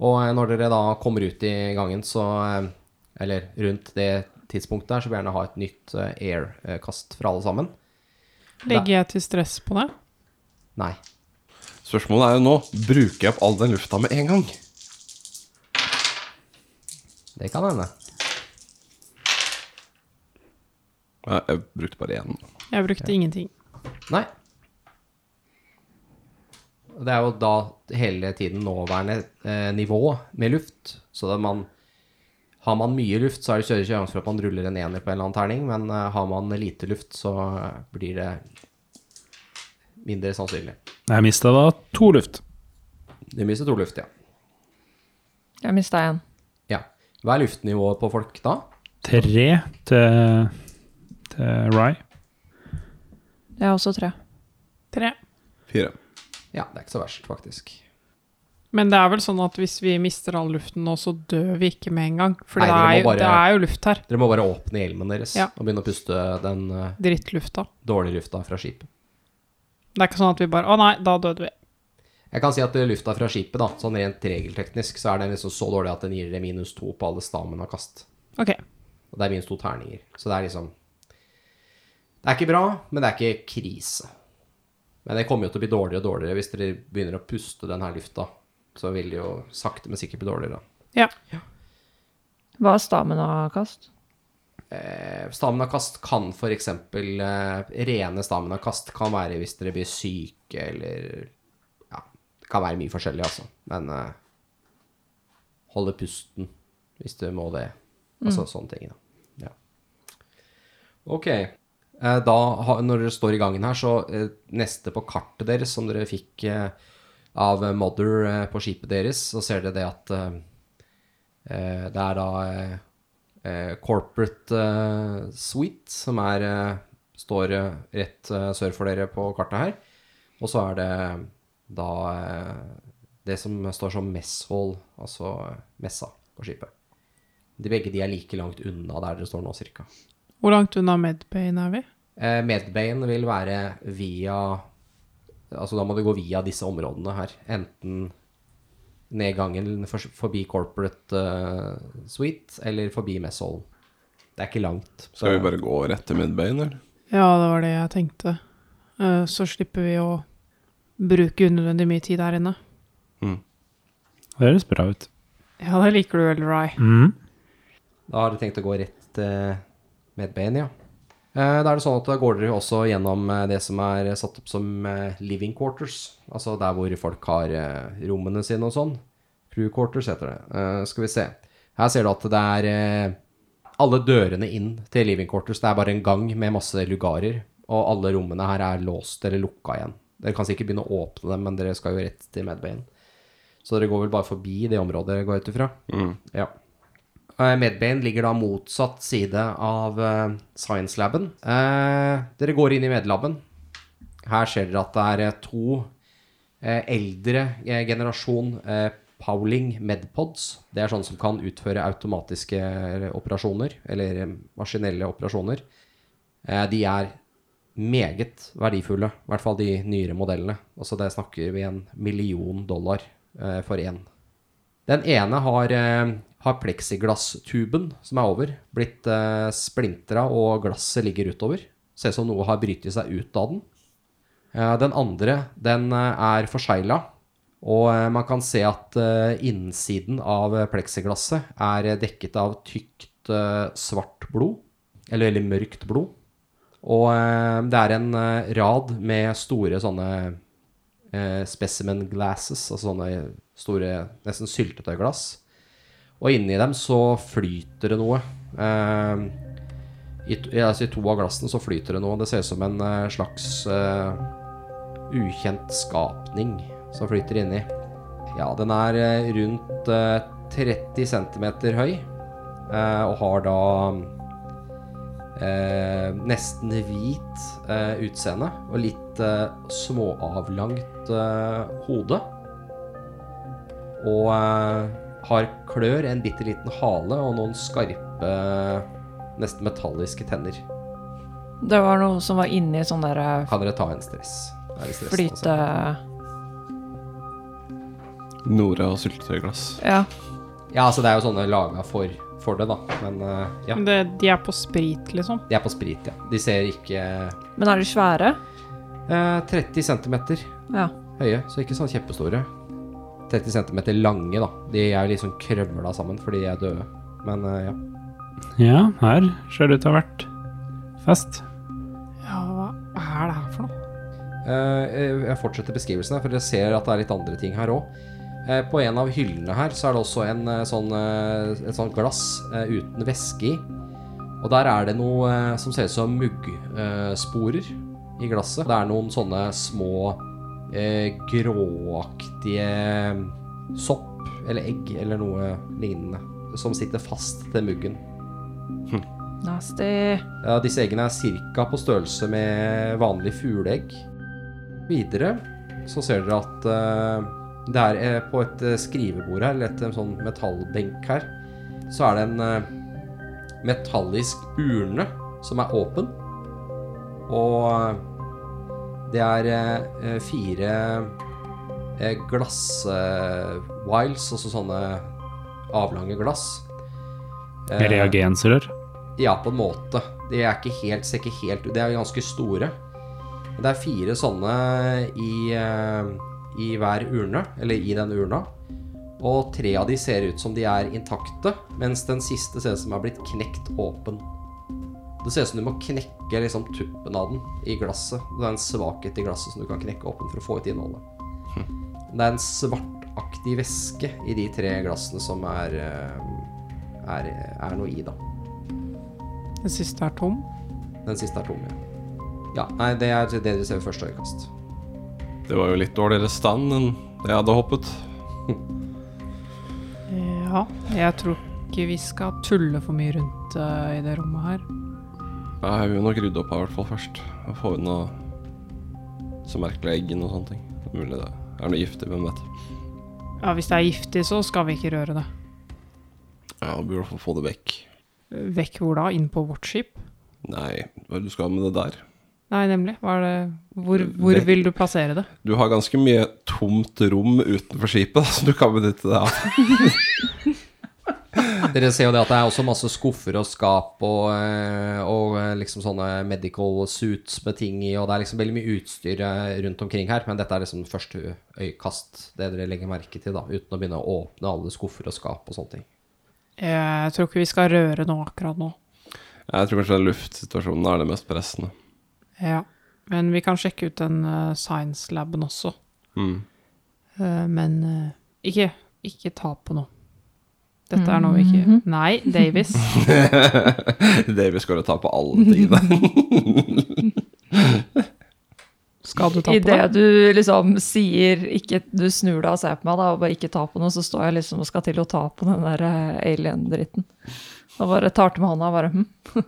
Og eh, når dere da kommer ut i gangen, så eh, Eller rundt det tidspunktet der, så vil jeg gjerne ha et nytt air-kast fra alle sammen. Legger jeg til stress på det? Nei. Spørsmålet er jo nå Bruker jeg opp all den lufta med en gang? Det kan hende. Jeg brukte bare én. Jeg brukte ingenting. Nei. Det er jo da hele tiden nåværende eh, nivå med luft. Så det man, har man mye luft, så er det større sjanse for at man ruller en ener på en eller annen terning. Men eh, har man lite luft, så eh, blir det mindre sannsynlig. Jeg mista da to luft. Du mista to luft, ja. Jeg mista en. ja. Hva er luftnivået på folk da? Tre til, til Rye. Jeg har også tre. Tre. Fire. Ja, det er ikke så verst, faktisk. Men det er vel sånn at hvis vi mister all luften nå, så dør vi ikke med en gang. For Nei, det, er jo, bare- det er jo luft her. Dere må bare åpne hjelmen deres Ja. og begynne å puste den uh, Drittlufta. dårlige lufta fra skipet. Det er ikke sånn at vi bare Å nei, da døde vi. Jeg kan si at eh, lufta fra skipet, da, sånn rent regelteknisk, så er den liksom så dårlig at den gir dere minus to på alle stamina-kast. Ok. Og det er minus to terninger. Så det er liksom Det er ikke bra, men det er ikke krise. Men det kommer jo til å bli dårligere og dårligere hvis dere begynner å puste den her lufta. Så vil det jo sakte, men sikkert bli dårligere. Ja. Hva er staminakast? Eh, staminakast kan f.eks. Eh, rene staminakast kan være hvis dere blir syke, eller Ja, det kan være mye forskjellig, altså. Men eh, holde pusten hvis du må det. Altså sånne ting, da. Ja. Ok. Eh, da, når dere står i gangen her, så eh, neste på kartet deres, som dere fikk eh, av Mother på skipet deres, så ser dere det at det er da Corporate Suite, som er, står rett sør for dere på kartet her. Og så er det da det som står som mess hall, altså messa på skipet. De begge de er like langt unna der dere står nå, cirka. Hvor langt unna Medbayen er vi? Eh, Medbayen vil være via Altså da må du gå via disse områdene her. Enten nedgangen for, forbi Corporate uh, Suite eller forbi Messholm. Det er ikke langt. så- Skal vi bare gå rett til Medbayen, eller? Ja, det var det jeg tenkte. Uh, Så slipper vi å bruke unødvendig mye tid der inne. Det høres bra ut. Ja, det liker du vel, Ry. Mm. Da har du tenkt å gå rett til Medbane, ja. Eh, Da er det sånn at da går dere også gjennom eh, det som er satt opp som eh, living quarters. Altså der hvor folk har rommene sine og sånn. Crew quarters heter det. Skal vi se. Her ser du at det er alle dørene inn til living quarters. Det er bare en gang med masse lugarer. Og alle rommene her er låst eller lukka igjen. Dere kan sikkert begynne å åpne dem, men dere skal jo rett til Medbayen. Så dere går vel bare forbi det området, går jeg ut ifra? Ja. Eh, Medbane ligger da motsatt side av eh, Science Laben. Eh, dere går inn i medlaben. Her ser dere at det er to eldre generasjon Powling Medpods. Det er sånne som kan utføre automatiske operasjoner, eller maskinelle operasjoner. De er meget verdifulle, i hvert fall de nyere modellene. Altså det snakker vi en million dollar for én. Den ene har, har pleksiglasstuben som er over, blitt eh, splintra, og glasset ligger utover. Ser ut som noe har brytet seg ut av den. Eh, den andre, den eh, er forsegla, og eh, man kan se at eh, innsiden av pleksiglasset er dekket av tykt eh, svart blod, eller veldig mørkt blod. Og det er en rad med store sånne specimen glasses, altså sånne store, nesten syltetøyglass. Og inni dem så flyter det noe. Eh, i, altså I to av glassene så flyter det noe. Det ser ut som en eh, slags eh, ukjent skapning som flyter inni. Ja, den er eh, rundt eh, 30 cm høy, eh, og har da nesten hvit utseende og litt småavlangt hode. Og har klør, en bitte liten hale og noen skarpe, nesten metalliske tenner. Det var noe som var inni sånn der eh, Kan dere ta en stress? Det stress, flyte... Nora og syltetøyglass. Ja. Ja, altså det er jo sånne laga for, for det, da. Men eh, ja. Det, de er på sprit, liksom. De er på sprit, ja. De ser ikke Men er de svære? eh, 30 cm Ja. høye, så ikke sånn kjempestore. 30 cm lange, da. De er jo liksom krøvla sammen fordi de er døde. Men eh, ja. Ja, her ser det ut til å ha vært fest. Ja, hva er det her for noe? Eh, Jeg fortsetter beskrivelsen her, for dere ser at det er litt andre ting her òg. På en av hyllene her så er det også en, eh, sånn, eh, et sånt glass eh, uten væske i. Og der er det noe eh, som ser ut som muggsporer i glasset. Det er noen sånne små eh, gråaktige sopp eller egg eller noe lignende som sitter fast til muggen. Nasty. Ja, disse eggene er ca. på størrelse med vanlig fugleegg. Videre så ser dere at eh, det er på et eh, skrivebord her, eller et en sånn metallbenk her, så er det en eh, metallisk urne som er åpen. Og eh, det er eh, fire eh, glass-wiles, altså sånne avlange glass. Eh, Reagensrør. ja, på en måte. De er ikke helt, ser ikke helt ut De er ganske store. Det er fire sånne i, eh, i hver urne, eller i den urna. Og tre av de ser ut som de er intakte, mens den siste ser ut som er blitt knekt åpen. Det ser ut som du må knekke liksom tuppen av den i glasset. Det er en svakhet i glasset som du kan knekke åpen for å få ut innholdet. Det er en svartaktig væske i de tre glassene som er, eh, er, er noe i, da. Den siste er tom. Den siste er tom, ja. Ja, nei, det er det dere ser ved første øyekast. Det var jo litt dårligere stand enn det jeg hadde håpet. Ja, jeg tror ikke vi skal tulle for mye rundt uh, i det rommet her. Jeg vil nok rydde opp her i hvert fall først. Og få unna så merkelige eggene og sånne ting. Det er mulig det er noe giftig, hvem vet. Ja, Hvis det er giftig, så skal vi ikke røre det. Ja, vi burde i hvert fall få det vekk. Vekk hvor da? Inn på vårt skip? Nei, hva er det du skal med det der? Nei, nemlig. Det Hvor, hvor vil du plassere det? Du har ganske mye tomt rom utenfor skipet som du kan benytte deg av. Dere ser jo det at det er også masse skuffer og skap og, eh, og eh, liksom sånne medical suits med ting i, og det er liksom veldig mye utstyr eh, rundt omkring her, men dette er liksom første øyekast, det dere legger merke til, da, uten å begynne å åpne alle skuffer og skap og sånne ting. Jeg tror ikke vi skal røre noe akkurat nå. Jeg tror kanskje luftsituasjonen er det mest pressende. Ja. Men vi kan sjekke ut den uh, science-laben også. Mm. Uh, men uh, ikke, ikke ta på noe. Dette er noe vi ikke Nei, Davis. Davis skal og ta på alle tingene. Skal du ta på Idet det? du liksom sier ikke, Du snur deg og ser på meg da, og bare ikke ta på noe, så står jeg liksom og skal til å ta på den der eh, alien-dritten. Og bare tar til med hånda og bare hm.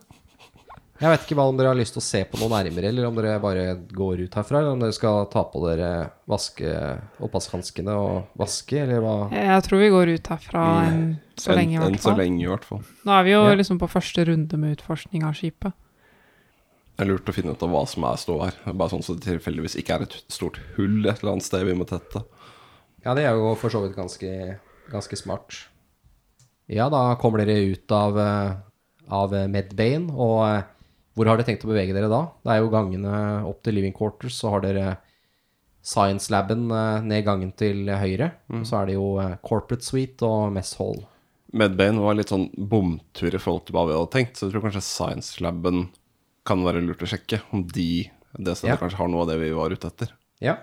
Jeg vet ikke hva om dere har lyst til å se på noe nærmere, eller om dere bare går ut herfra, eller om dere skal ta på dere vaske oppvaskhanskene og vaske, eller hva? Jeg tror vi går ut herfra så Enn lenge, i enn så lenge, i hvert fall. Nå er vi jo Ja. liksom på første runde med utforskning av skipet. Det er lurt å finne ut av hva som er stå her. Bare sånn så det tilfeldigvis ikke er et stort hull et eller annet sted vi må tette. Ja, det er jo for så vidt ganske, ganske smart. Ja, da kommer dere ut av, eh, av Medbane, og eh, hvor har dere tenkt å bevege dere da? Det er jo gangene opp til Living Quarters, så har dere Science Laben eh, ned gangen til høyre, og så er det jo eh, Corporate Suite og Mess Hall. Medbane var litt sånn bomtur i forhold til hva vi hadde tenkt, så jeg tror kanskje Science Laben kan være lurt å sjekke om de det stedet Ja. kanskje har noe av det vi var ute etter. Ja.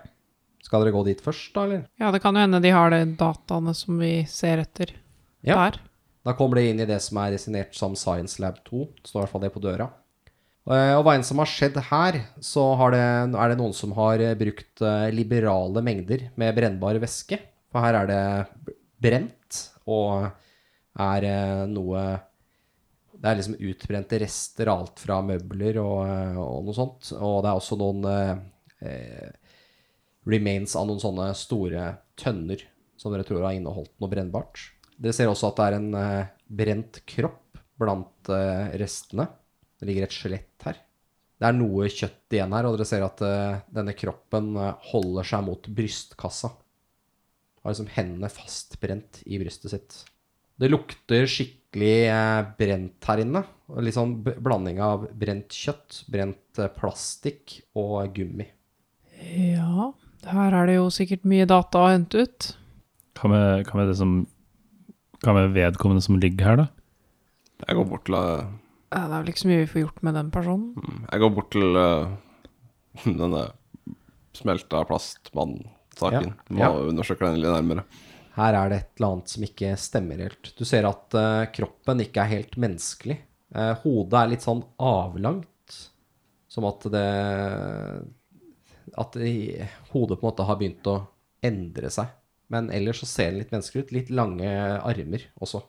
Skal dere gå dit først, da, eller? Ja, det kan jo hende de har de dataene som vi ser etter Ja. der. Da kommer det inn i det som er designert som Science Lab 2. Det står i hvert fall det på døra. Eh, Og hva enn som har skjedd her, så det, er det noen som har eh, brukt eh, liberale mengder med brennbar væske. For her er det brent, og er noe Det er liksom utbrente rester, alt fra møbler og, og noe sånt. Og det er også noen eh, remains av noen sånne store tønner som dere tror har inneholdt noe brennbart. Dere ser også at det er en eh, brent kropp blant eh, restene. Det ligger et skjelett her. Det er noe kjøtt igjen her, og dere ser at uh, denne kroppen eh, holder seg mot brystkassa. Har liksom hendene fastbrent i brystet sitt. Det lukter skikkelig uh, brent her inne. Litt sånn b- blanding av brent kjøtt, brent uh, plastikk og gummi. Ja, her er det jo sikkert mye data å hente ut. Hva med, hva med det som Hva med vedkommende som ligger her, da? Jeg går bort til det er vel ikke så mye vi får gjort med den personen. Jeg går bort til uh, denne smelta plastmann-saken. Ja, Må ja. undersøke den litt nærmere. Her er det et eller annet som ikke stemmer helt. Du ser at uh, kroppen ikke er helt menneskelig. Uh, hodet er litt sånn avlangt, som at det At det, hodet på en måte har begynt å endre seg. Men ellers så ser den litt menneskelig ut. Litt lange armer også.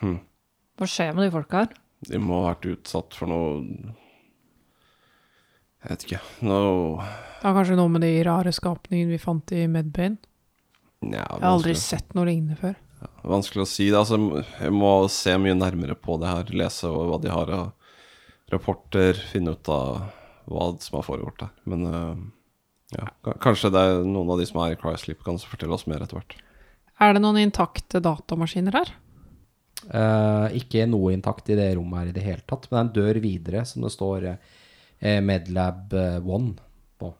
Hva skjer med de folka her? De må ha vært utsatt for noe Jeg vet ikke. Noe Det er kanskje noe med de rare skapningene vi fant i Medbane. Ja, Jeg har aldri sett noe lignende før. vanskelig å si. Det. Altså, jeg må se mye nærmere på det her. Lese hva de har av rapporter. Finne ut av hva som har foregått der. Men eh, ja, kanskje det er noen av de som er i Crysleep, kan fortelle oss mer etter hvert. Er det noen intakte datamaskiner her? Eh, ikke noe intakt i det rommet her i det hele tatt, men det er en dør videre som det står eh, Medlab eh, One på.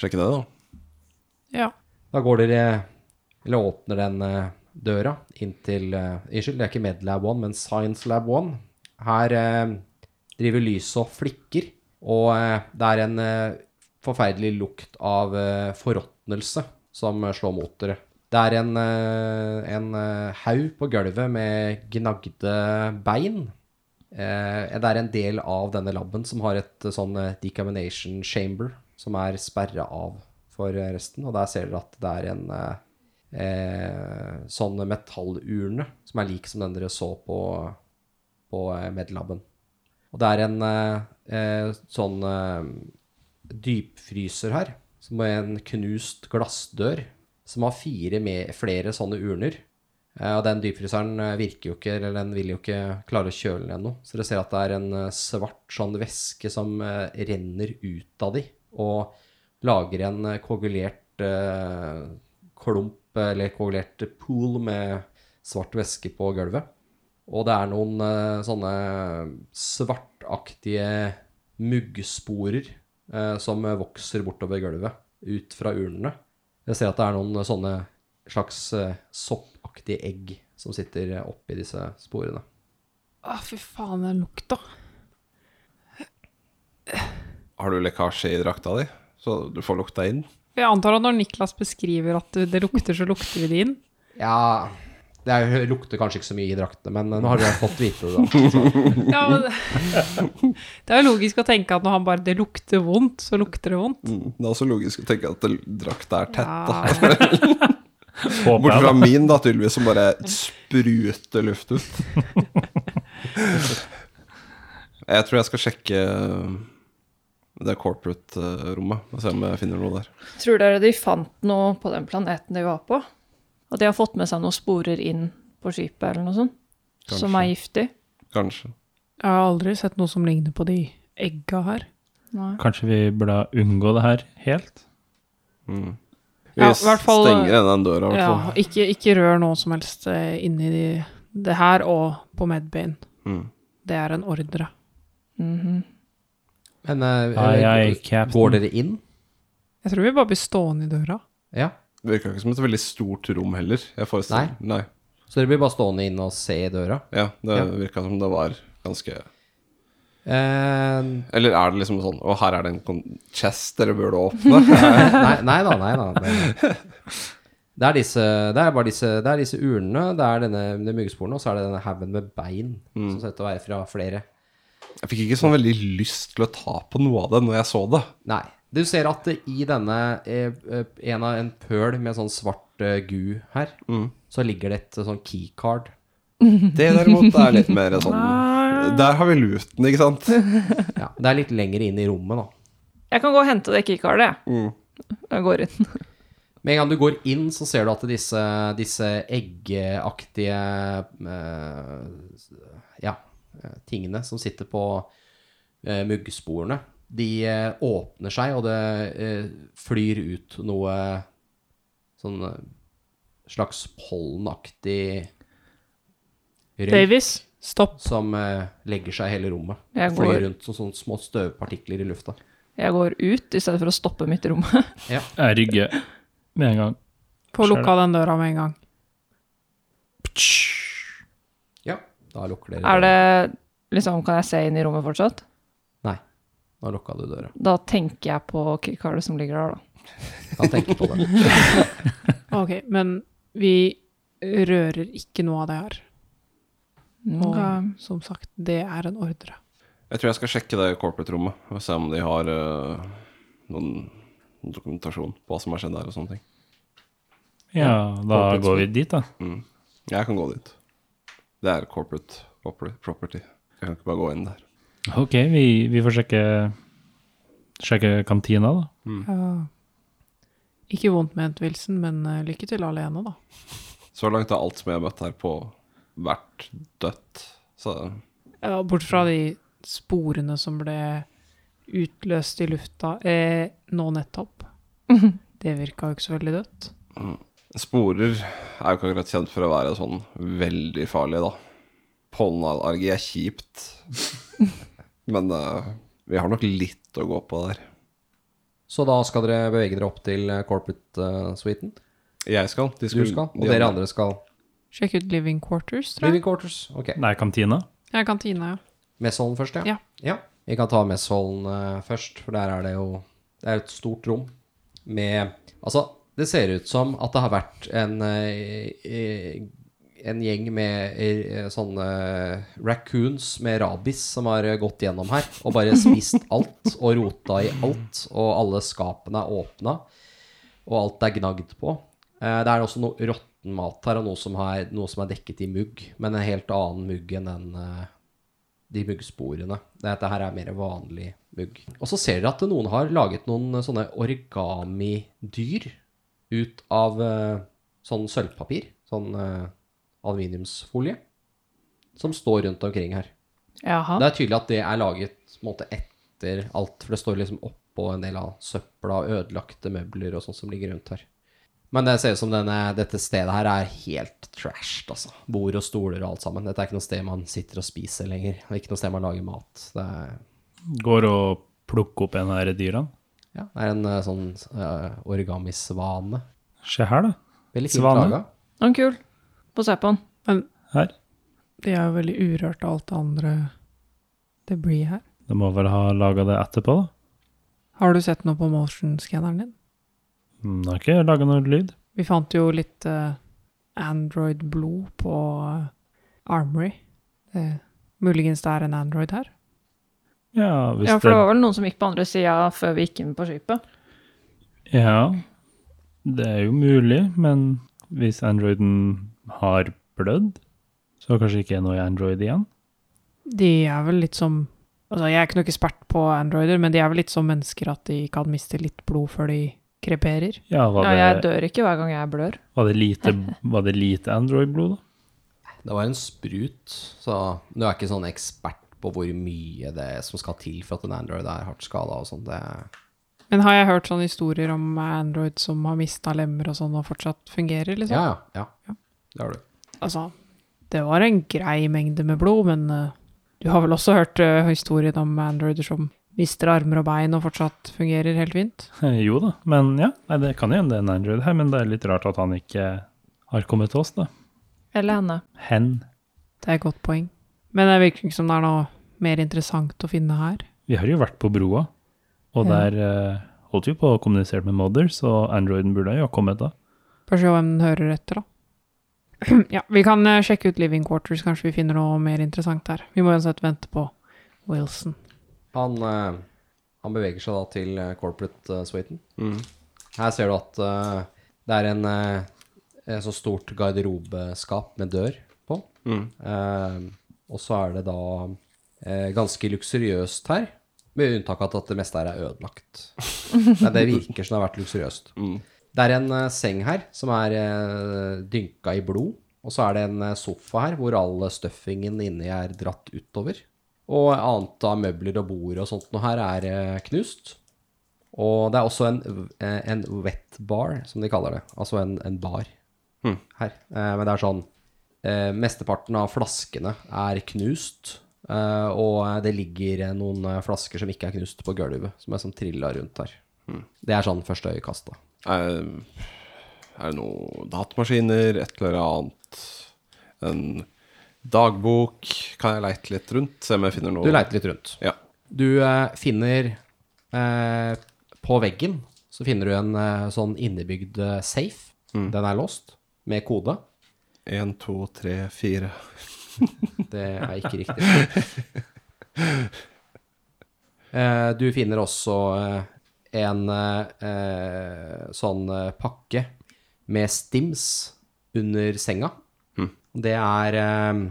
Sjekke det, da. Ja. Da går dere Eller åpner den uh, døra inn til eh, Unnskyld, det er ikke Medlab One, men Science Lab One. Her eh, driver lyset og flikker, og eh, det er en eh, forferdelig lukt av eh, forråtnelse som eh, slår mot dere. Det er en, eh, en eh, haug på gulvet med gnagde bein. Eh, det er en del av denne laben som har et sånn decamination chamber som er sperra av for resten, og der ser dere at det er en sånn metallurne som er lik som den dere så på, på medlaben. Og det er en sånn dypfryser her, som er en knust glassdør, som har fire med flere sånne urner. Eh, og den dypfryseren eh, virker jo ikke, eller den vil jo ikke klare å kjøle ned noe. Så dere ser at det er en eh, svart sånn væske som renner ut av de, og lager en koagulert eh, klump, eller koagulert pool med svart væske på gulvet. Og det er noen eh, sånne svartaktige muggsporer eh, som vokser bortover gulvet, ut fra urnene. Jeg ser at det er noen sånne slags eh, soppaktige egg som sitter oppi disse sporene. Å, fy faen, den lukta. Har du lekkasje i drakta di, så du får lukta inn? Jeg antar at når Niklas beskriver at det lukter, så lukter vi det inn. Ja, det er, lukter kanskje ikke så mye i draktene, men eh, nå har dere fått vite det. Ja, men det er jo logisk å tenke at når han bare Det lukter vondt, så lukter det vondt. Mm. Det er også logisk å tenke at det- drakta er tett. Ja. da. Bort fra min, da, tydeligvis, som bare spruter luft ut. Jeg tror jeg skal sjekke det corporate-rommet og se om jeg finner noe der. Tror dere de fant noe på den planeten de var på? At de har fått med seg noen sporer inn på skipet eller noe sånt? Som er giftig? Kanskje. Jeg har aldri sett noe som ligner på de egga her. Nei. Kanskje vi burde unngå det her helt? Vi Ja, fall- stenger igjen den døra. i hvert Ja, fall. ikke, ikke rør noe som helst eh, inni de, det her og på Medbane. Mm. Det er en ordre. Mhm. Men uh, ai, eh, går dere inn? Jeg tror vi bare blir stående i døra. Ja. Det virka ikke som et veldig stort rom heller. Jeg forestiller Nei. Så dere blir bare stående inne og se i døra? Ja, det Ja. virka som det var ganske Uh, Eller er det liksom sånn Å, her er det en chest dere burde åpne? nei, nei da, nei da. Det, det, er disse, det er disse, det er disse urnene, det er denne de myggsporene, og så er det denne haugen med bein som ser ut til å være fra flere. Jeg fikk ikke sånn veldig lyst til å ta på noe av det når jeg så det. Nei. Du ser at det i denne eh, eh, en av en pøl med sånn svart eh, gu her, så ligger det et sånn keycard. Det derimot er litt mer sånn Der har vi luten, ikke sant? Ja, det er litt lenger inn i rommet, da. Jeg kan gå og hente det keycardet, jeg. Mm. Jeg går inn. Med en gang du går inn, så ser du at disse, disse eggeaktige eh, ja, tingene som sitter på muggsporene, de eh, åpner seg, og det eh, flyr ut noe sånn eh, slags pollenaktig røyk Davies, stopp. som legger seg i hele rommet. Jeg Flyr går, rundt som sånne små støvpartikler i lufta. jeg går ut i stedet for å stoppe midt i rommet. Jeg rygger med en gang. Få lukke lukka den døra med en gang. Ja, da lukker dere Er det liksom Kan jeg se inn i rommet fortsatt? Da lukka du døra. Da tenker jeg på kirkardet som ligger der, da. Kan tenke på det. Ok, men vi rører ikke noe av det her. Og Ok. som sagt, det er en ordre. Jeg tror jeg skal sjekke det corporate-rommet og se om de har uh, noen dokumentasjon på hva som har skjedd der og sånne ting. Ja, da corporate går vi dit, da. Mm. Jeg kan gå dit. Det er corporate property. Jeg kan ikke bare gå inn der. Ok, vi, vi får sjekke, sjekke kantina, da. Ja. Ikke vondt ment, Wilson, men eh, lykke til alene, da. Så langt har alt som jeg har møtt her på, vært dødt. Så Ja, bort fra de sporene som ble utløst i lufta eh, nå nettopp. Det virka jo ikke så veldig dødt. sporer er jo ikke akkurat kjent for å være sånn veldig farlig, da. Pollenallergi er kjipt. Men uh, vi har nok litt å gå på der. Så da skal dere bevege dere opp til eh, corporate-suiten. Jeg skal. De Du skal, og de dere andre skal. Sjekk ut Living Quarters, tror jeg. Living quarters. Ok. Nei, kantina. Ja, kantina, ja. Messhallen først, ja. Ja. Vi kan ta Messhallen uh, først, for der er det jo Det er et stort rom med Altså, det ser ut som at det har vært en uh, eh, en gjeng med eh, sånne raccoons med rabies som har eh, gått gjennom her og bare spist alt og rota i alt, og alle skapene er åpna, og alt er gnagd på. Eh, Det er også noe råtten mat her, og noe som, er, noe som er dekket i mugg, men en helt annen mugg enn den eh, de muggsporene. Dette her er mer vanlig mugg. Og så ser dere at noen har laget noen eh, sånne origami-dyr ut av eh, sånn sølvpapir, sånn eh, aluminiumsfolie, som står rundt omkring her. Jaha. Det er tydelig at det er laget måte etter alt, for det står liksom oppå en del av søpla og ødelagte møbler og sånt som ligger rundt her. Men det ser ut som denne, dette stedet her er helt trashed, altså. Bord og stoler og alt sammen. Dette er ikke noe sted man sitter og spiser lenger. Det er ikke noe sted man lager mat. Det er, Går og plukker opp en av de dyrene. ja, det er en eh, sånn uh, origamisvane. Se her, da. Veldig fint Svane. laga. Er kul. På han. Men Her. de er jo veldig urørt av alt det andre det blir her. De må vel ha laga det etterpå, da. Har du sett noe på motion-skanneren din? Den De har ikke laga noe lyd. Vi fant jo litt uh, Android-blod på uh, Armory. Det, muligens det er en Android her. Ja, hvis Ja, for det det var vel noen som gikk på andre sida før vi gikk inn på skipet. Ja, det er jo mulig, men hvis Androiden har blødd, så kanskje ikke er noe i Android igjen. De er vel litt som Altså, jeg er ikke noe ekspert på Androider, men de er vel litt som mennesker at de kan miste litt blod før de kreperer. Ja, var Ja, jeg dør ikke hver gang jeg blør. var det lite, var det lite Android-blod, da? Det var en sprut, så du er ikke sånn ekspert på hvor mye det er som skal til for at en Android er hardt skada og sånn. Men har jeg hørt sånne historier om Android som har mista lemmer og sånn, og fortsatt fungerer, liksom? Ja, ja. ja. Det har du. Altså, det var en grei mengde med blod, men uh, du har vel også hørt uh, historien om Androider som mister armer og bein og fortsatt fungerer helt fint? Jo da, men ja, nei, det kan jo hende det er en Android her, men det er litt rart at han ikke har kommet til oss, da. Eller henne. Hen. Det er et godt poeng. Men det virker ikke som det er noe mer interessant å finne her. Vi har jo vært på broa, og Ja. der uh, holdt vi på å kommunisere med Mothers, og Androiden burde jo ha kommet da. Får se hvem den hører etter, da. ja, vi kan eh, sjekke ut Living Quarters, kanskje vi finner noe mer interessant der. Vi må uansett vente på Wilson. Han, eh, han beveger seg da til eh, corporate-suiten. Mm. Her ser du at det er en, en så stort garderobeskap med dør på. Mm. Eh, og så er det da eh, ganske luksuriøst her, med unntak av at det meste her er ødelagt. Men det virker som det har vært luksuriøst. Mm. Det er en eh, seng her som er uh, dynka i blod, og så er det en eh, sofa her hvor all stuffingen inni er dratt utover. Og annet av møbler og bord og sånt noe her er eh, knust. Og det er også en, eh, en wet bar, som de kaller det. Altså en, en bar her. Eh, Men det er sånn eh, Mesteparten av flaskene er knust. eh, Og det ligger noen eh, flasker som ikke er knust på gulvet, som er som trilla rundt her. Det er sånn første øyekast, da. Er, er det noen datamaskiner, et eller annet En dagbok? Kan jeg leite litt rundt? Se om jeg finner noe Du leiter litt rundt. Ja. Du eh, finner eh, På veggen så finner du en eh, sånn innebygd safe. safe. Den er låst, med kode. Én, to, tre, fire. Det er ikke riktig. Eh, du finner også eh, en eh, sånn eh, pakke med stims under senga. Det er eh,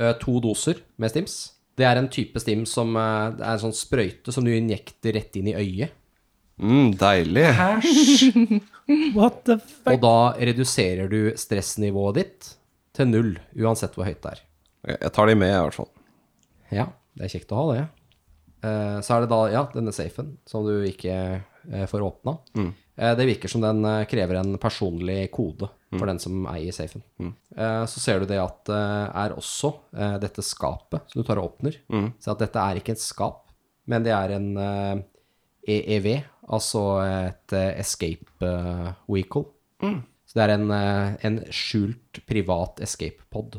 eh, to doser med stims. Det er en type stim som eh, det er en sånn sprøyte som du injekter rett inn i øyet. Mm, deilig. What the fuck? Og da reduserer du stressnivået ditt til null, uansett hvor høyt det er. Jeg tar de med, i hvert fall. Ja, det er kjekt å ha det. Eh, så er det da, ja, denne safen som du ikke eh, får åpna. Eh, det virker som den eh, krever en personlig kode for den som eier safen. Eh, så ser du det at det er også eh, dette skapet som du tar og åpner. Så at dette er ikke et skap, men det er en eh, EEV, altså et eh, escape eh, vehicle. Så det er en, eh, en skjult privat escape pod.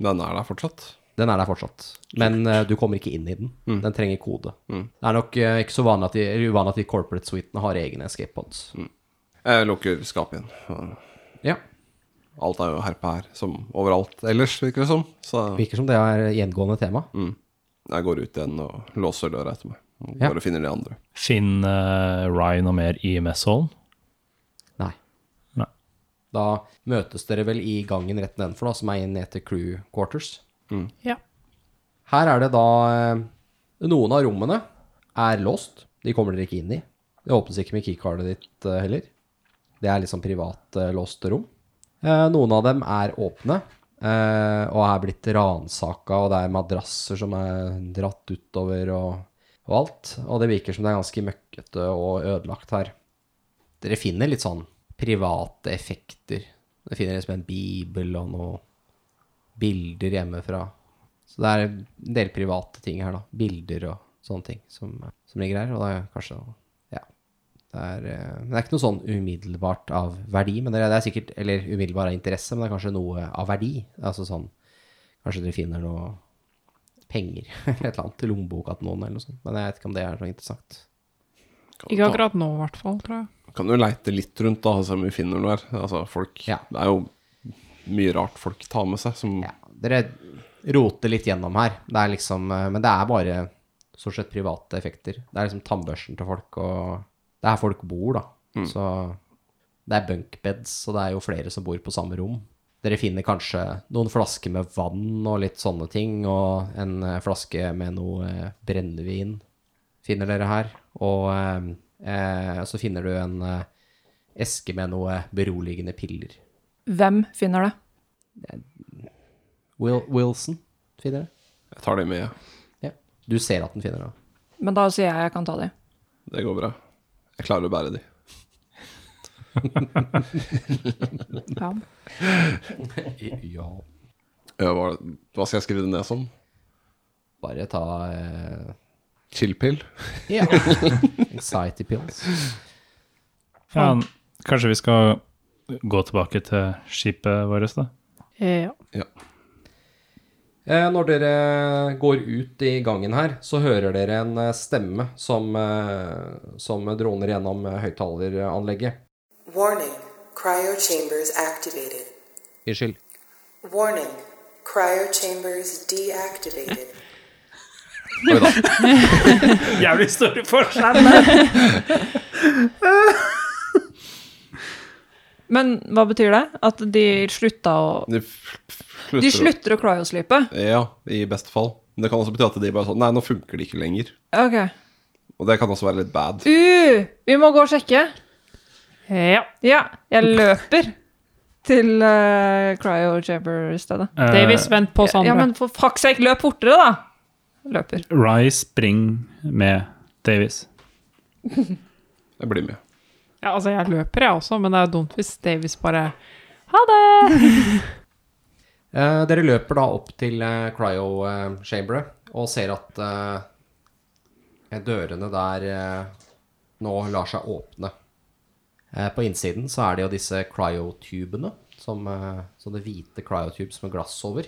Den er der fortsatt. Den er der fortsatt, men uh, du kommer ikke inn i den. Den trenger kode. Det er nok uh, ikke så vanlig at de, uvanlig at de corporate suitene har egne escape pods. Jeg lukker skapet igjen. Ja, Alt er jo herpa her, som overalt ellers, virker det som. Så virker som det er gjengående tema. jeg går ut igjen og låser døra etter meg. Og Ja. bare finner de andre. Finner Ryan noe mer i messhallen? Nei. Nei. Da møtes dere vel i gangen rett nedenfor, da, som er inn ned til crew quarters. Ja. Her er det da eh, Noen av rommene er låst. De kommer dere ikke inn i. Det åpnes ikke med keycardet ditt eh, heller. Det er liksom privat eh, rom. Noen av dem er åpne og er blitt ransaka, og det er madrasser som er dratt utover og, og alt. Og det virker som det er ganske møkkete og ødelagt her. Dere finner litt sånn private effekter. Dere finner liksom en bibel og noe bilder hjemmefra. Så det er en del private ting her, da. Bilder og sånne ting som, som ligger her. Og det er kanskje Ja. Det er, eh, men det er ikke noe sånn umiddelbart av verdi, men det er, det er sikkert Eller umiddelbart av interesse, men det er kanskje noe av verdi. Altså sånn Kanskje dere finner noe penger eller et eller annet til lommeboka til noen, eller noe sånt. Men jeg vet ikke om det er noe interessant. Ikke akkurat nå, i hvert fall, tror jeg. Kan du leite litt rundt, da, og se om vi finner noe her. Altså, folk Ja. Det er jo mye rart folk tar med seg, som Ja, dere roter litt gjennom her. Det er liksom eh, Men det er bare stort sett private effekter. Det er liksom tannbørsten til folk, og det er her folk bor, da. Så det er bunkbeds, og det er jo flere som bor på samme rom. Dere finner kanskje noen flasker med vann og litt sånne ting, og en eh, flaske med noe eh, brennevin finner dere her. Og eh, eh, så finner du en eske med noe beroligende piller. Hvem finner det? Will Wilson finner det. Jeg tar de med. Ja. Du ser at den finner det. Men da sier jeg jeg kan ta de. Det går bra. Jeg klarer å bære de. Ja. Ja. Ja, hva, hva skal jeg skrive det ned som? Bare ta eh, Chillpill? Ja. Anxiety pills. Ja, kanskje vi skal gå tilbake til skipet vårt, da? ja. Ja. Eh, når dere går ut i gangen her, så hører dere en eh, stemme som, eh, som droner gjennom eh, høyttaleranlegget. Warning, cryo chambers activated. Unnskyld. Warning, cryo chambers deactivated. Oi da. Jævlig store forskjell! Men hva betyr det? At de slutta å De, f- De slutter å- slutter cryoslipe? Ja, i beste fall. Men det kan også bety at de bare sånn Nei, nå funker det ikke lenger. Ok. Og det kan også være litt bad. Uh, vi må gå og sjekke. ja. Ja, jeg løper til uh, cryo chamber-stedet. Davies, vent på Sandra. Ja, men for fuck's sake, løp fortere, da! Løper. Rye, spring med Davies. Jeg blir med. Ja, altså, jeg løper, jeg også, men det er jo dumt hvis Davis bare Ha det! Eh, dere løper da opp til eh, cryo-chamberet og ser at eh, dørene der eh, nå lar seg åpne. Eh, på innsiden så er det jo disse cryotubene, som, eh, sånne hvite cryotubes med glass over,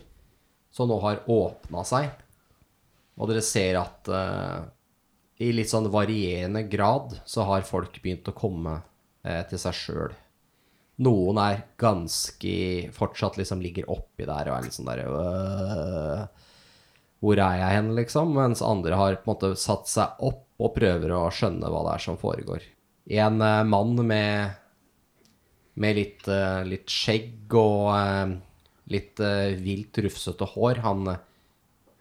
som nå har åpna seg. Og dere ser at eh, i litt sånn varierende grad så har folk begynt å komme eh, til seg sjøl. Noen er ganske Fortsatt liksom ligger oppi der og er litt sånn der øh, Hvor er jeg hen, liksom? Mens andre har på en måte satt seg opp og prøver å skjønne hva det er som foregår. En eh, mann med med litt, eh, litt skjegg og eh, litt eh, vilt rufsete hår. Han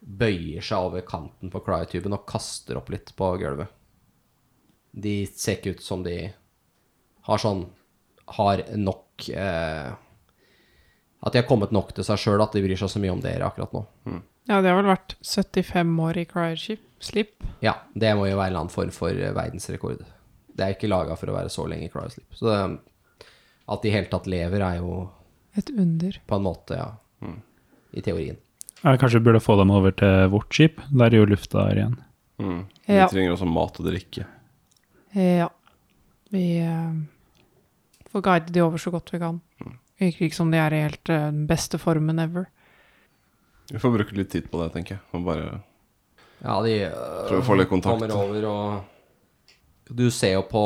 bøyer seg over kanten på cryotuben og kaster opp litt på gulvet. De ser ikke ut som de har sånn Har nok eh, At de har kommet nok til seg sjøl, at de bryr seg så mye om dere akkurat nå. Ja, det har vel vært 75 år i cryoslip. Ja, det må jo være en eller annen form for verdensrekord. Det er ikke laga for å være så lenge i cryosleep. Så det, at de i hele tatt lever, er jo Et under. på en måte, ja. I teorien. Jeg kanskje burde få dem over til vårt skip. Der er jo lufta her igjen. Mm. Vi Ja. trenger også mat og drikke. Ja. Vi uh, får guide de over så godt vi kan. Virker ikke som de er i helt eh, den beste formen ever. Vi får bruke litt tid på det, tenker jeg. Og bare Ja, de uh, prøve å få litt kontakt. kommer over og Du ser jo på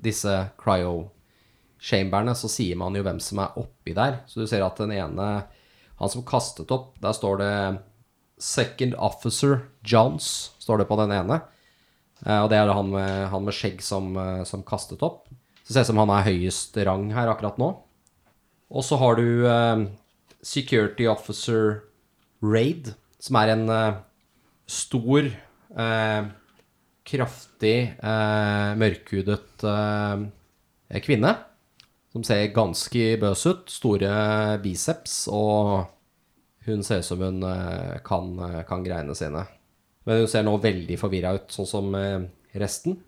disse cryo-chamberne, så sier man jo hvem som er oppi der. Så du ser at den ene, han som kastet opp, der står det Second Officer Johns, står det på den ene. Eh, Og det er han med, han med skjegg som, eh, som kastet opp. Så det ser ut som han er høyest rang her akkurat nå. Og så har du eh, Security Officer Raid, som er en eh, stor, eh, kraftig, eh, mørkhudet kvinne. Som ser ganske bøs ut. Store biceps, og hun ser ut som hun eh, kan, eh, kan greiene sine. Men hun ser nå veldig forvirra ut, sånn som eh, resten.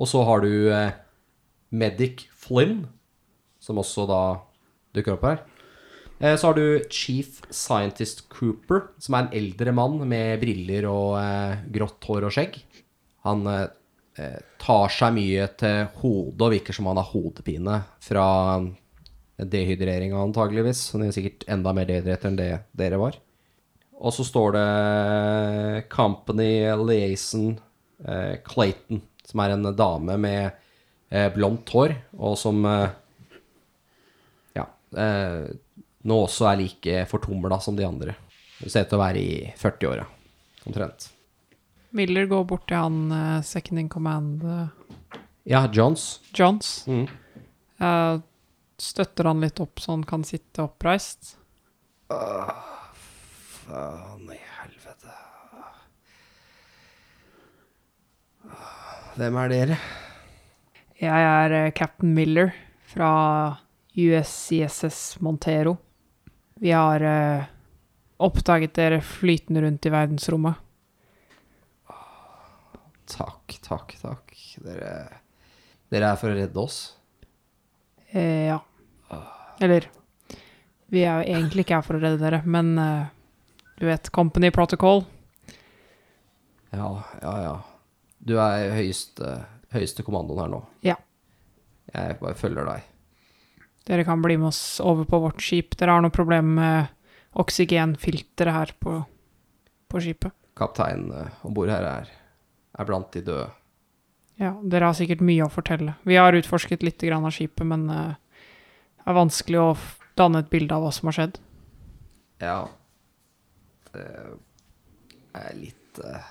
Og så har du Medic Flynn, som også da dukker opp her. Så har du Chief Scientist Cooper, som er en eldre mann med briller og grått hår og skjegg. Han tar seg mye til hodet og virker som han har hodepine fra dehydrering antageligvis. Han er sikkert enda mer dehydrert enn det dere var. Og så står det Company Liaison eh, Clayton, som er en dame med eh, blondt hår, og som eh, ja, eh, nå også er like fortumla som de andre. Hun ser ut til å være i 40-åra, omtrent. Miller går bort til han eh, second in command eh, Ja, Johns. Johns. Mm. Uh, støtter han litt opp så han kan sitte oppreist. Faen i helvete. Hvem er dere? Jeg er Captain Miller fra USCSS Montero. Vi har oppdaget dere flytende rundt i verdensrommet. Takk, takk. Dere, dere er for å redde oss? Eh, ja. Eller Vi er jo egentlig ikke her for å redde dere, men eh, du vet, Company Protocol. Ja, ja, ja. Du er høyeste, høyeste kommandoen her nå. Ja. Jeg bare følger deg. Dere kan bli med oss over på vårt skip. Dere har noe problem med oksygenfilteret her på, på skipet. Kapteinen uh, om bord her er, er blant de døde. Ja, dere har sikkert mye å fortelle. Vi har utforsket litt grann av skipet, men eh, det er vanskelig å danne et bilde av hva som har skjedd. Ja. Det er litt eh,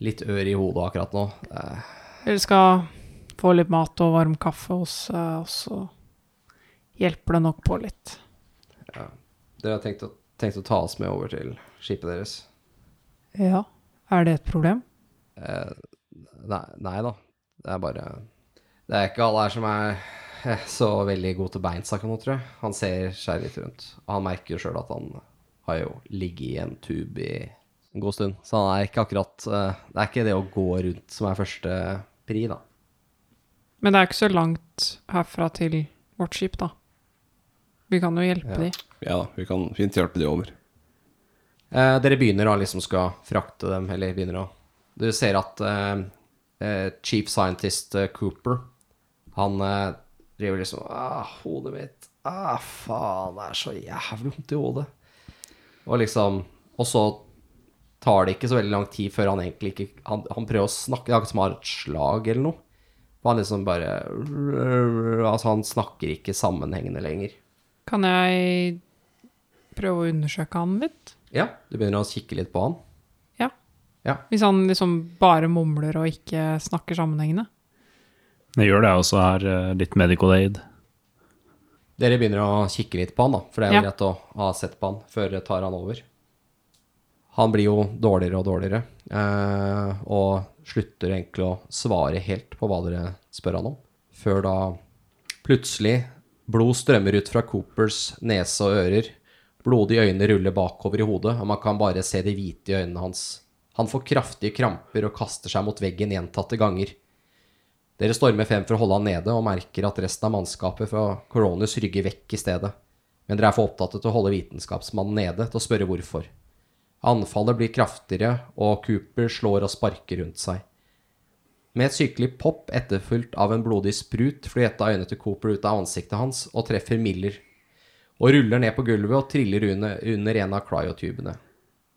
Litt ør i hodet akkurat nå. Eh, Dere skal få litt mat og varm kaffe hos eh, oss, og hjelper det nok på litt. dere har tenkt å, tenkt å ta oss med over til skipet deres? Ja, er det et problem? Eh, nei, nei da. Det er bare Det er ikke alle her som er eh, så veldig god til beins akkurat tror jeg. Han ser seg litt rundt. Og han merker jo sjøl at han har jo ligget i en tube i en god stund. Så han er ikke akkurat eh, Det er ikke det å gå rundt som er første pri, da. Men det er ikke så langt herfra til vårt skip, da. Vi kan jo hjelpe Ja. de. Ja da, vi kan fint hjelpe de over. Eh, dere begynner da liksom skal frakte dem, eller begynner å Du ser at eh, eh, chief scientist eh, Cooper, han eh, driver liksom ah, Hodet mitt. Ah, faen, det er så jævlig vondt i hodet. Og liksom Og så tar det ikke så veldig lang tid før han egentlig ikke Han, han prøver å snakke Det er akkurat som han har et slag eller noe. Han liksom bare Altså, han snakker ikke sammenhengende lenger. Kan jeg prøve å undersøke han litt? Ja, du begynner å kikke litt på han. Ja. Hvis han liksom bare mumler og ikke snakker sammenhengende. Det gjør det, også her, eh, litt medical aid. Dere begynner å kikke litt på han, da, for det er jo Ja. greit å ha sett på han før dere tar han over. Han blir jo dårligere og dårligere, eh, og slutter egentlig å svare helt på hva dere spør han om, før da plutselig blod strømmer ut fra Coopers nese og ører. Blodige øyne ruller bakover i hodet, og man kan bare se de hvite i øynene hans. Han får kraftige kramper og kaster seg mot veggen gjentatte ganger. Dere stormer frem for å holde han nede, og merker at resten av mannskapet fra Coronus rygger vekk i stedet. Men dere er for opptatt til å holde vitenskapsmannen nede til å spørre hvorfor. Anfallet blir kraftigere, og Cooper slår og sparker rundt seg. Med et sykelig pop etterfulgt av en blodig sprut flyr et av øynene til Cooper ut av ansiktet hans og treffer Miller, og ruller ned på gulvet og triller under, under en av cryotubene.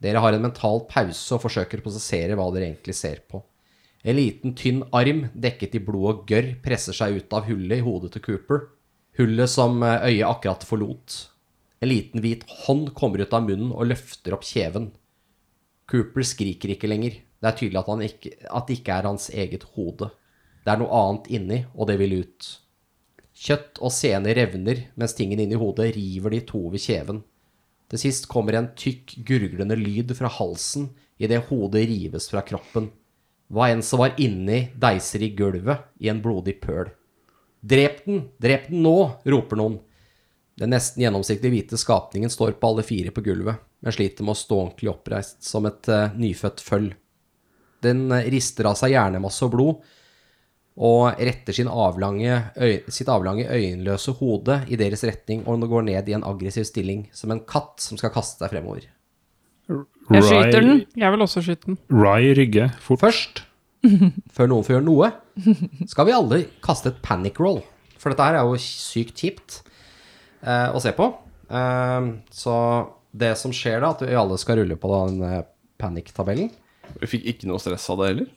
Dere har en mental pause og forsøker å prosessere hva dere egentlig ser på. En liten, tynn arm dekket i blod og gørr presser seg ut av hullet i hodet til Cooper. Hullet som eh, øyet akkurat forlot. En liten hvit hånd kommer ut av munnen og løfter opp kjeven. Cooper skriker ikke lenger. Det er tydelig at, ikke, at det ikke er hans eget hode. Det er noe annet inni, og det vil ut. Kjøtt og sener revner, mens tingen inni hodet river de to ved kjeven. Til sist kommer en tykk, gurglende lyd fra halsen idet hodet rives fra kroppen. Hva enn som var inni, deiser i gulvet i en blodig pøl. Drep den! Drep den nå! roper noen. Den nesten gjennomsiktige hvite skapningen står på alle fire på gulvet, men sliter med å stå ordentlig oppreist, som et uh, nyfødt føll. Den eh, rister av seg hjernemasse og blod, og retter sin avlange, øy, sitt avlange øyenløse hode i deres retning, og går ned i en aggressiv stilling, som en katt som skal kaste seg fremover. Jeg skyter den. Jeg vil også skyte den. Rai rygger fort. Først, før noen får gjøre noe, skal vi alle kaste et panic roll. For dette her er jo sykt kjipt eh, å se på. Eh, så det som skjer da, at vi alle skal rulle på den eh, panic-tabellen. Vi fikk ikke noe stress av det heller.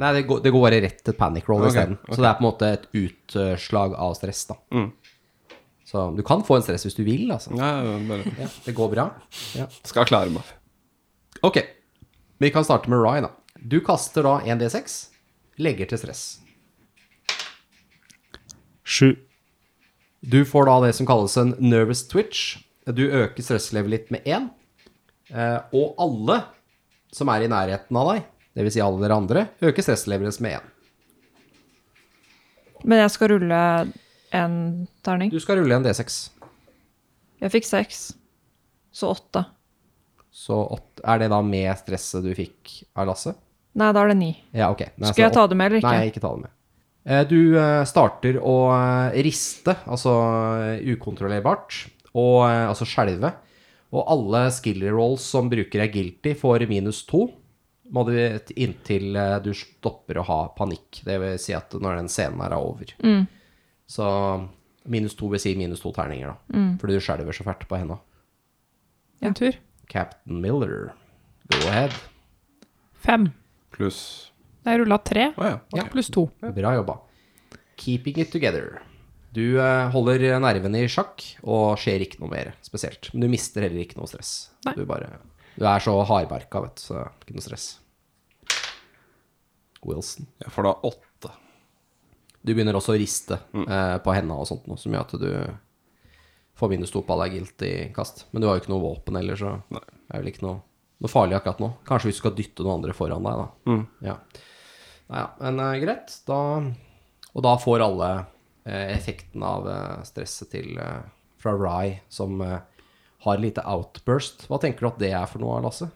Nei, det går, det går bare rett til panic roll okay, isteden. Okay. Så det er på en måte et utslag av stress, da. Mm. Så du kan få en stress hvis du vil, altså. Ja, bare Ja, det går bra. Ja. skal klare meg. Ok, vi kan starte med Rye, da. Du kaster da 1D6, legger til stress. Sju. Du får da det som kalles en nervous twitch. Du øker stresslevelet litt med én. Eh, og alle som er i nærheten av deg, dvs. Si alle dere andre, øker stresslevelet deres med én. Men jeg skal rulle en terning. Du skal rulle en D6. Jeg fikk seks. Så åtte. Så åtte, er det da med stresset du fikk av Lasse? Nei, da er det ni. Ja, ok. Nei, Skal jeg ta det med eller ikke? Nei, ikke ta det med. Eh, Du eh, starter å eh, riste, altså ukontrollerbart, og altså skjelve. Og alle skill rolls som bruker er guilty, får minus to. Må du inntil eh, du stopper å ha panikk. Det vil si at når den scenen her er over. Mm. Så minus to vil si minus to terninger, da. Mm. Fordi du skjelver så fælt på henda. En tur. Captain Miller, go ahead. Fem. Pluss Jeg rulla tre. Oh, ja. okay. Ja, pluss to. Bra jobba. Keeping it together. Du eh, holder nervene i sjakk og skjer ikke noe mer spesielt. Men du mister heller ikke noe stress. Nei. Du, bare, du er så hardbarka, vet du, så ikke noe stress. Wilson. Jeg får da åtte. Du begynner også å riste eh, på henda og sånt, noe som gjør at du får minus to på alle guilty-kast. Men du har jo ikke noe våpen heller, så Nei. det er vel ikke noe, noe farlig akkurat nå. Kanskje hvis du skal dytte noen andre foran deg, da. Mm. Ja. Nei, ja. Men eh, greit. Da, og da får alle eh, effekten av eh, stresset til eh, fra Rye, som eh, har lite outburst. Hva tenker du at det er for noe, Lasse?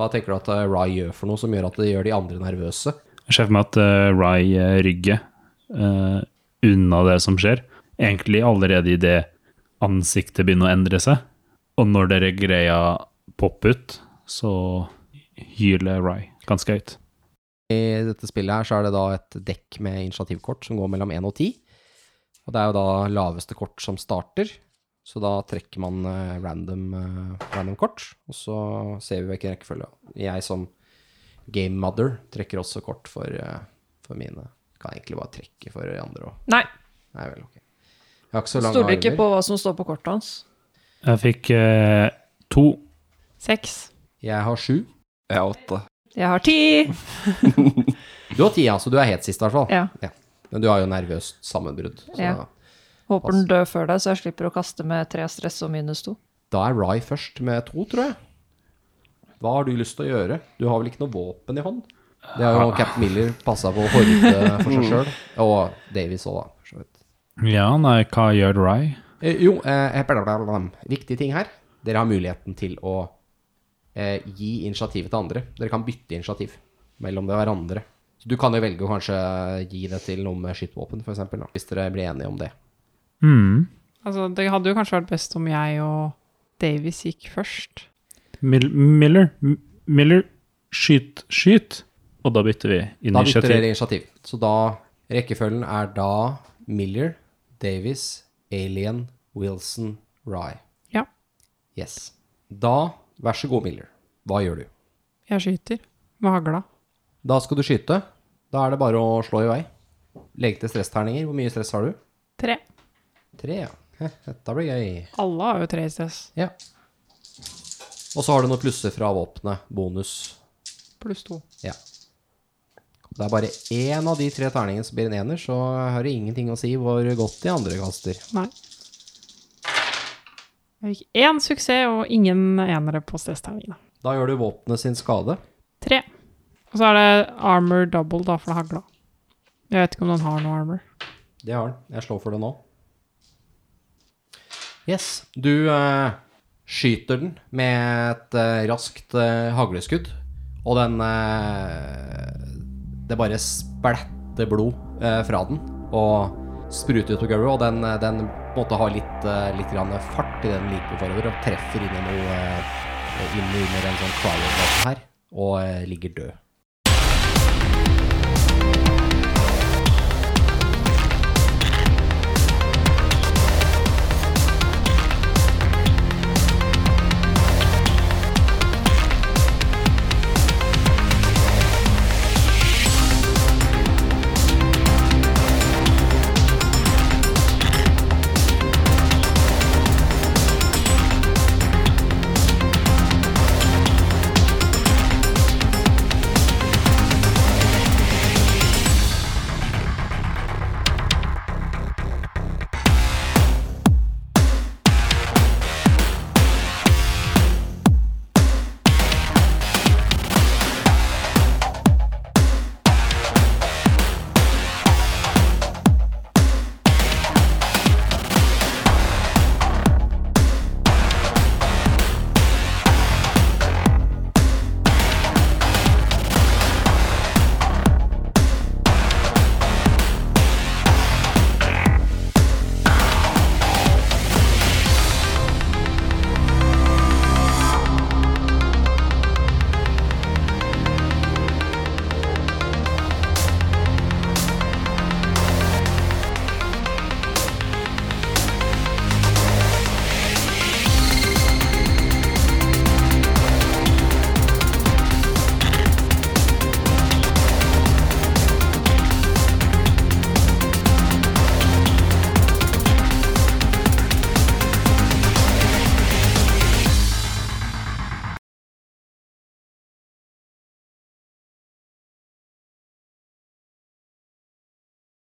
Hva tenker du at eh, Rye gjør for noe som gjør at det gjør de andre nervøse? Jeg ser for meg at uh, Rye eh, rygger uh, unna det som skjer. Egentlig allerede i det ansiktet begynner å endre seg. Og når dere greia popper ut, så hyler Rye ganske høyt. I dette spillet her så er det da et dekk med initiativkort som går mellom 1 og 10. Og det er jo da laveste kort som starter, så da trekker man eh, random, eh, random kort, og så ser vi hvilken rekkefølge. Jeg som game mother trekker også kort for, eh, for mine. Kan egentlig bare trekke for de andre òg. Nei, Nei vel, ok. Jeg har ikke så lange armer. stoler ikke på hva som står på kortet hans. Jeg fikk eh, to. Seks. Jeg har sju. Jeg har åtte. Jeg har ti. Du har ti, ja, så du er helt sist i hvert fall. Ja. Men du har jo nervøst sammenbrudd. Så Ja. Håper den dør før deg, så jeg slipper å kaste med tre stress og minus to. da er Rye først med to, tror jeg. Hva har du lyst til å gjøre? Du har vel ikke noe våpen i hånd? Det har jo Captain Miller passa på å horde for seg sjøl. Og Davies òg, da. for så vidt. Ja, nei, hva gjør Rye? Eh, jo, eh, blablabla. viktig ting her. Dere har muligheten til å eh, gi initiativet til andre. Dere kan bytte initiativ mellom det hverandre. Så du kan jo velge å kanskje gi det til noen med skytevåpen, f.eks., hvis dere blir enige om det. Hmm. Altså, det hadde jo kanskje vært best om jeg og Davies gikk først. Mil Miller, M Miller, skyt, skyt. Og da bytter vi Da bytter dere initiativ. initiativ. Så da Rekkefølgen er da Miller, Davies, Alien, Wilson, Rye. Ja. Yes. Da, vær så god, Miller. Hva gjør du? Jeg skyter med hagla. Da skal du skyte. Da er det bare å slå i vei. Legg til stressterninger. Hvor mye stress har du? Tre. Tre, ja. Dette blir gøy. Alle har jo tre i stress. Ja. Og så har du noen plusser fra våpenet. Bonus. Pluss to. Ja. Det er bare én av de tre terningene som blir en ener, så har det ingenting å si hvor godt de andre kaster. Nei. Jeg fikk én suksess og ingen enere på stressterningene. Da gjør du våpenet sin skade. Tre. Og så er det armor double, da, for det hagla. Jeg vet ikke om den har noe armor. Det har den. Jeg slår for det nå. Yes. Du uh, skyter den med et uh, raskt uh, hagleskudd, og den Det bare splatter blod fra den og spruter ut på gulvet, og den, den måtte ha litt, litt fart i den liker forover og treffer inn i noe inn under en sånn crawler her, og ligger død.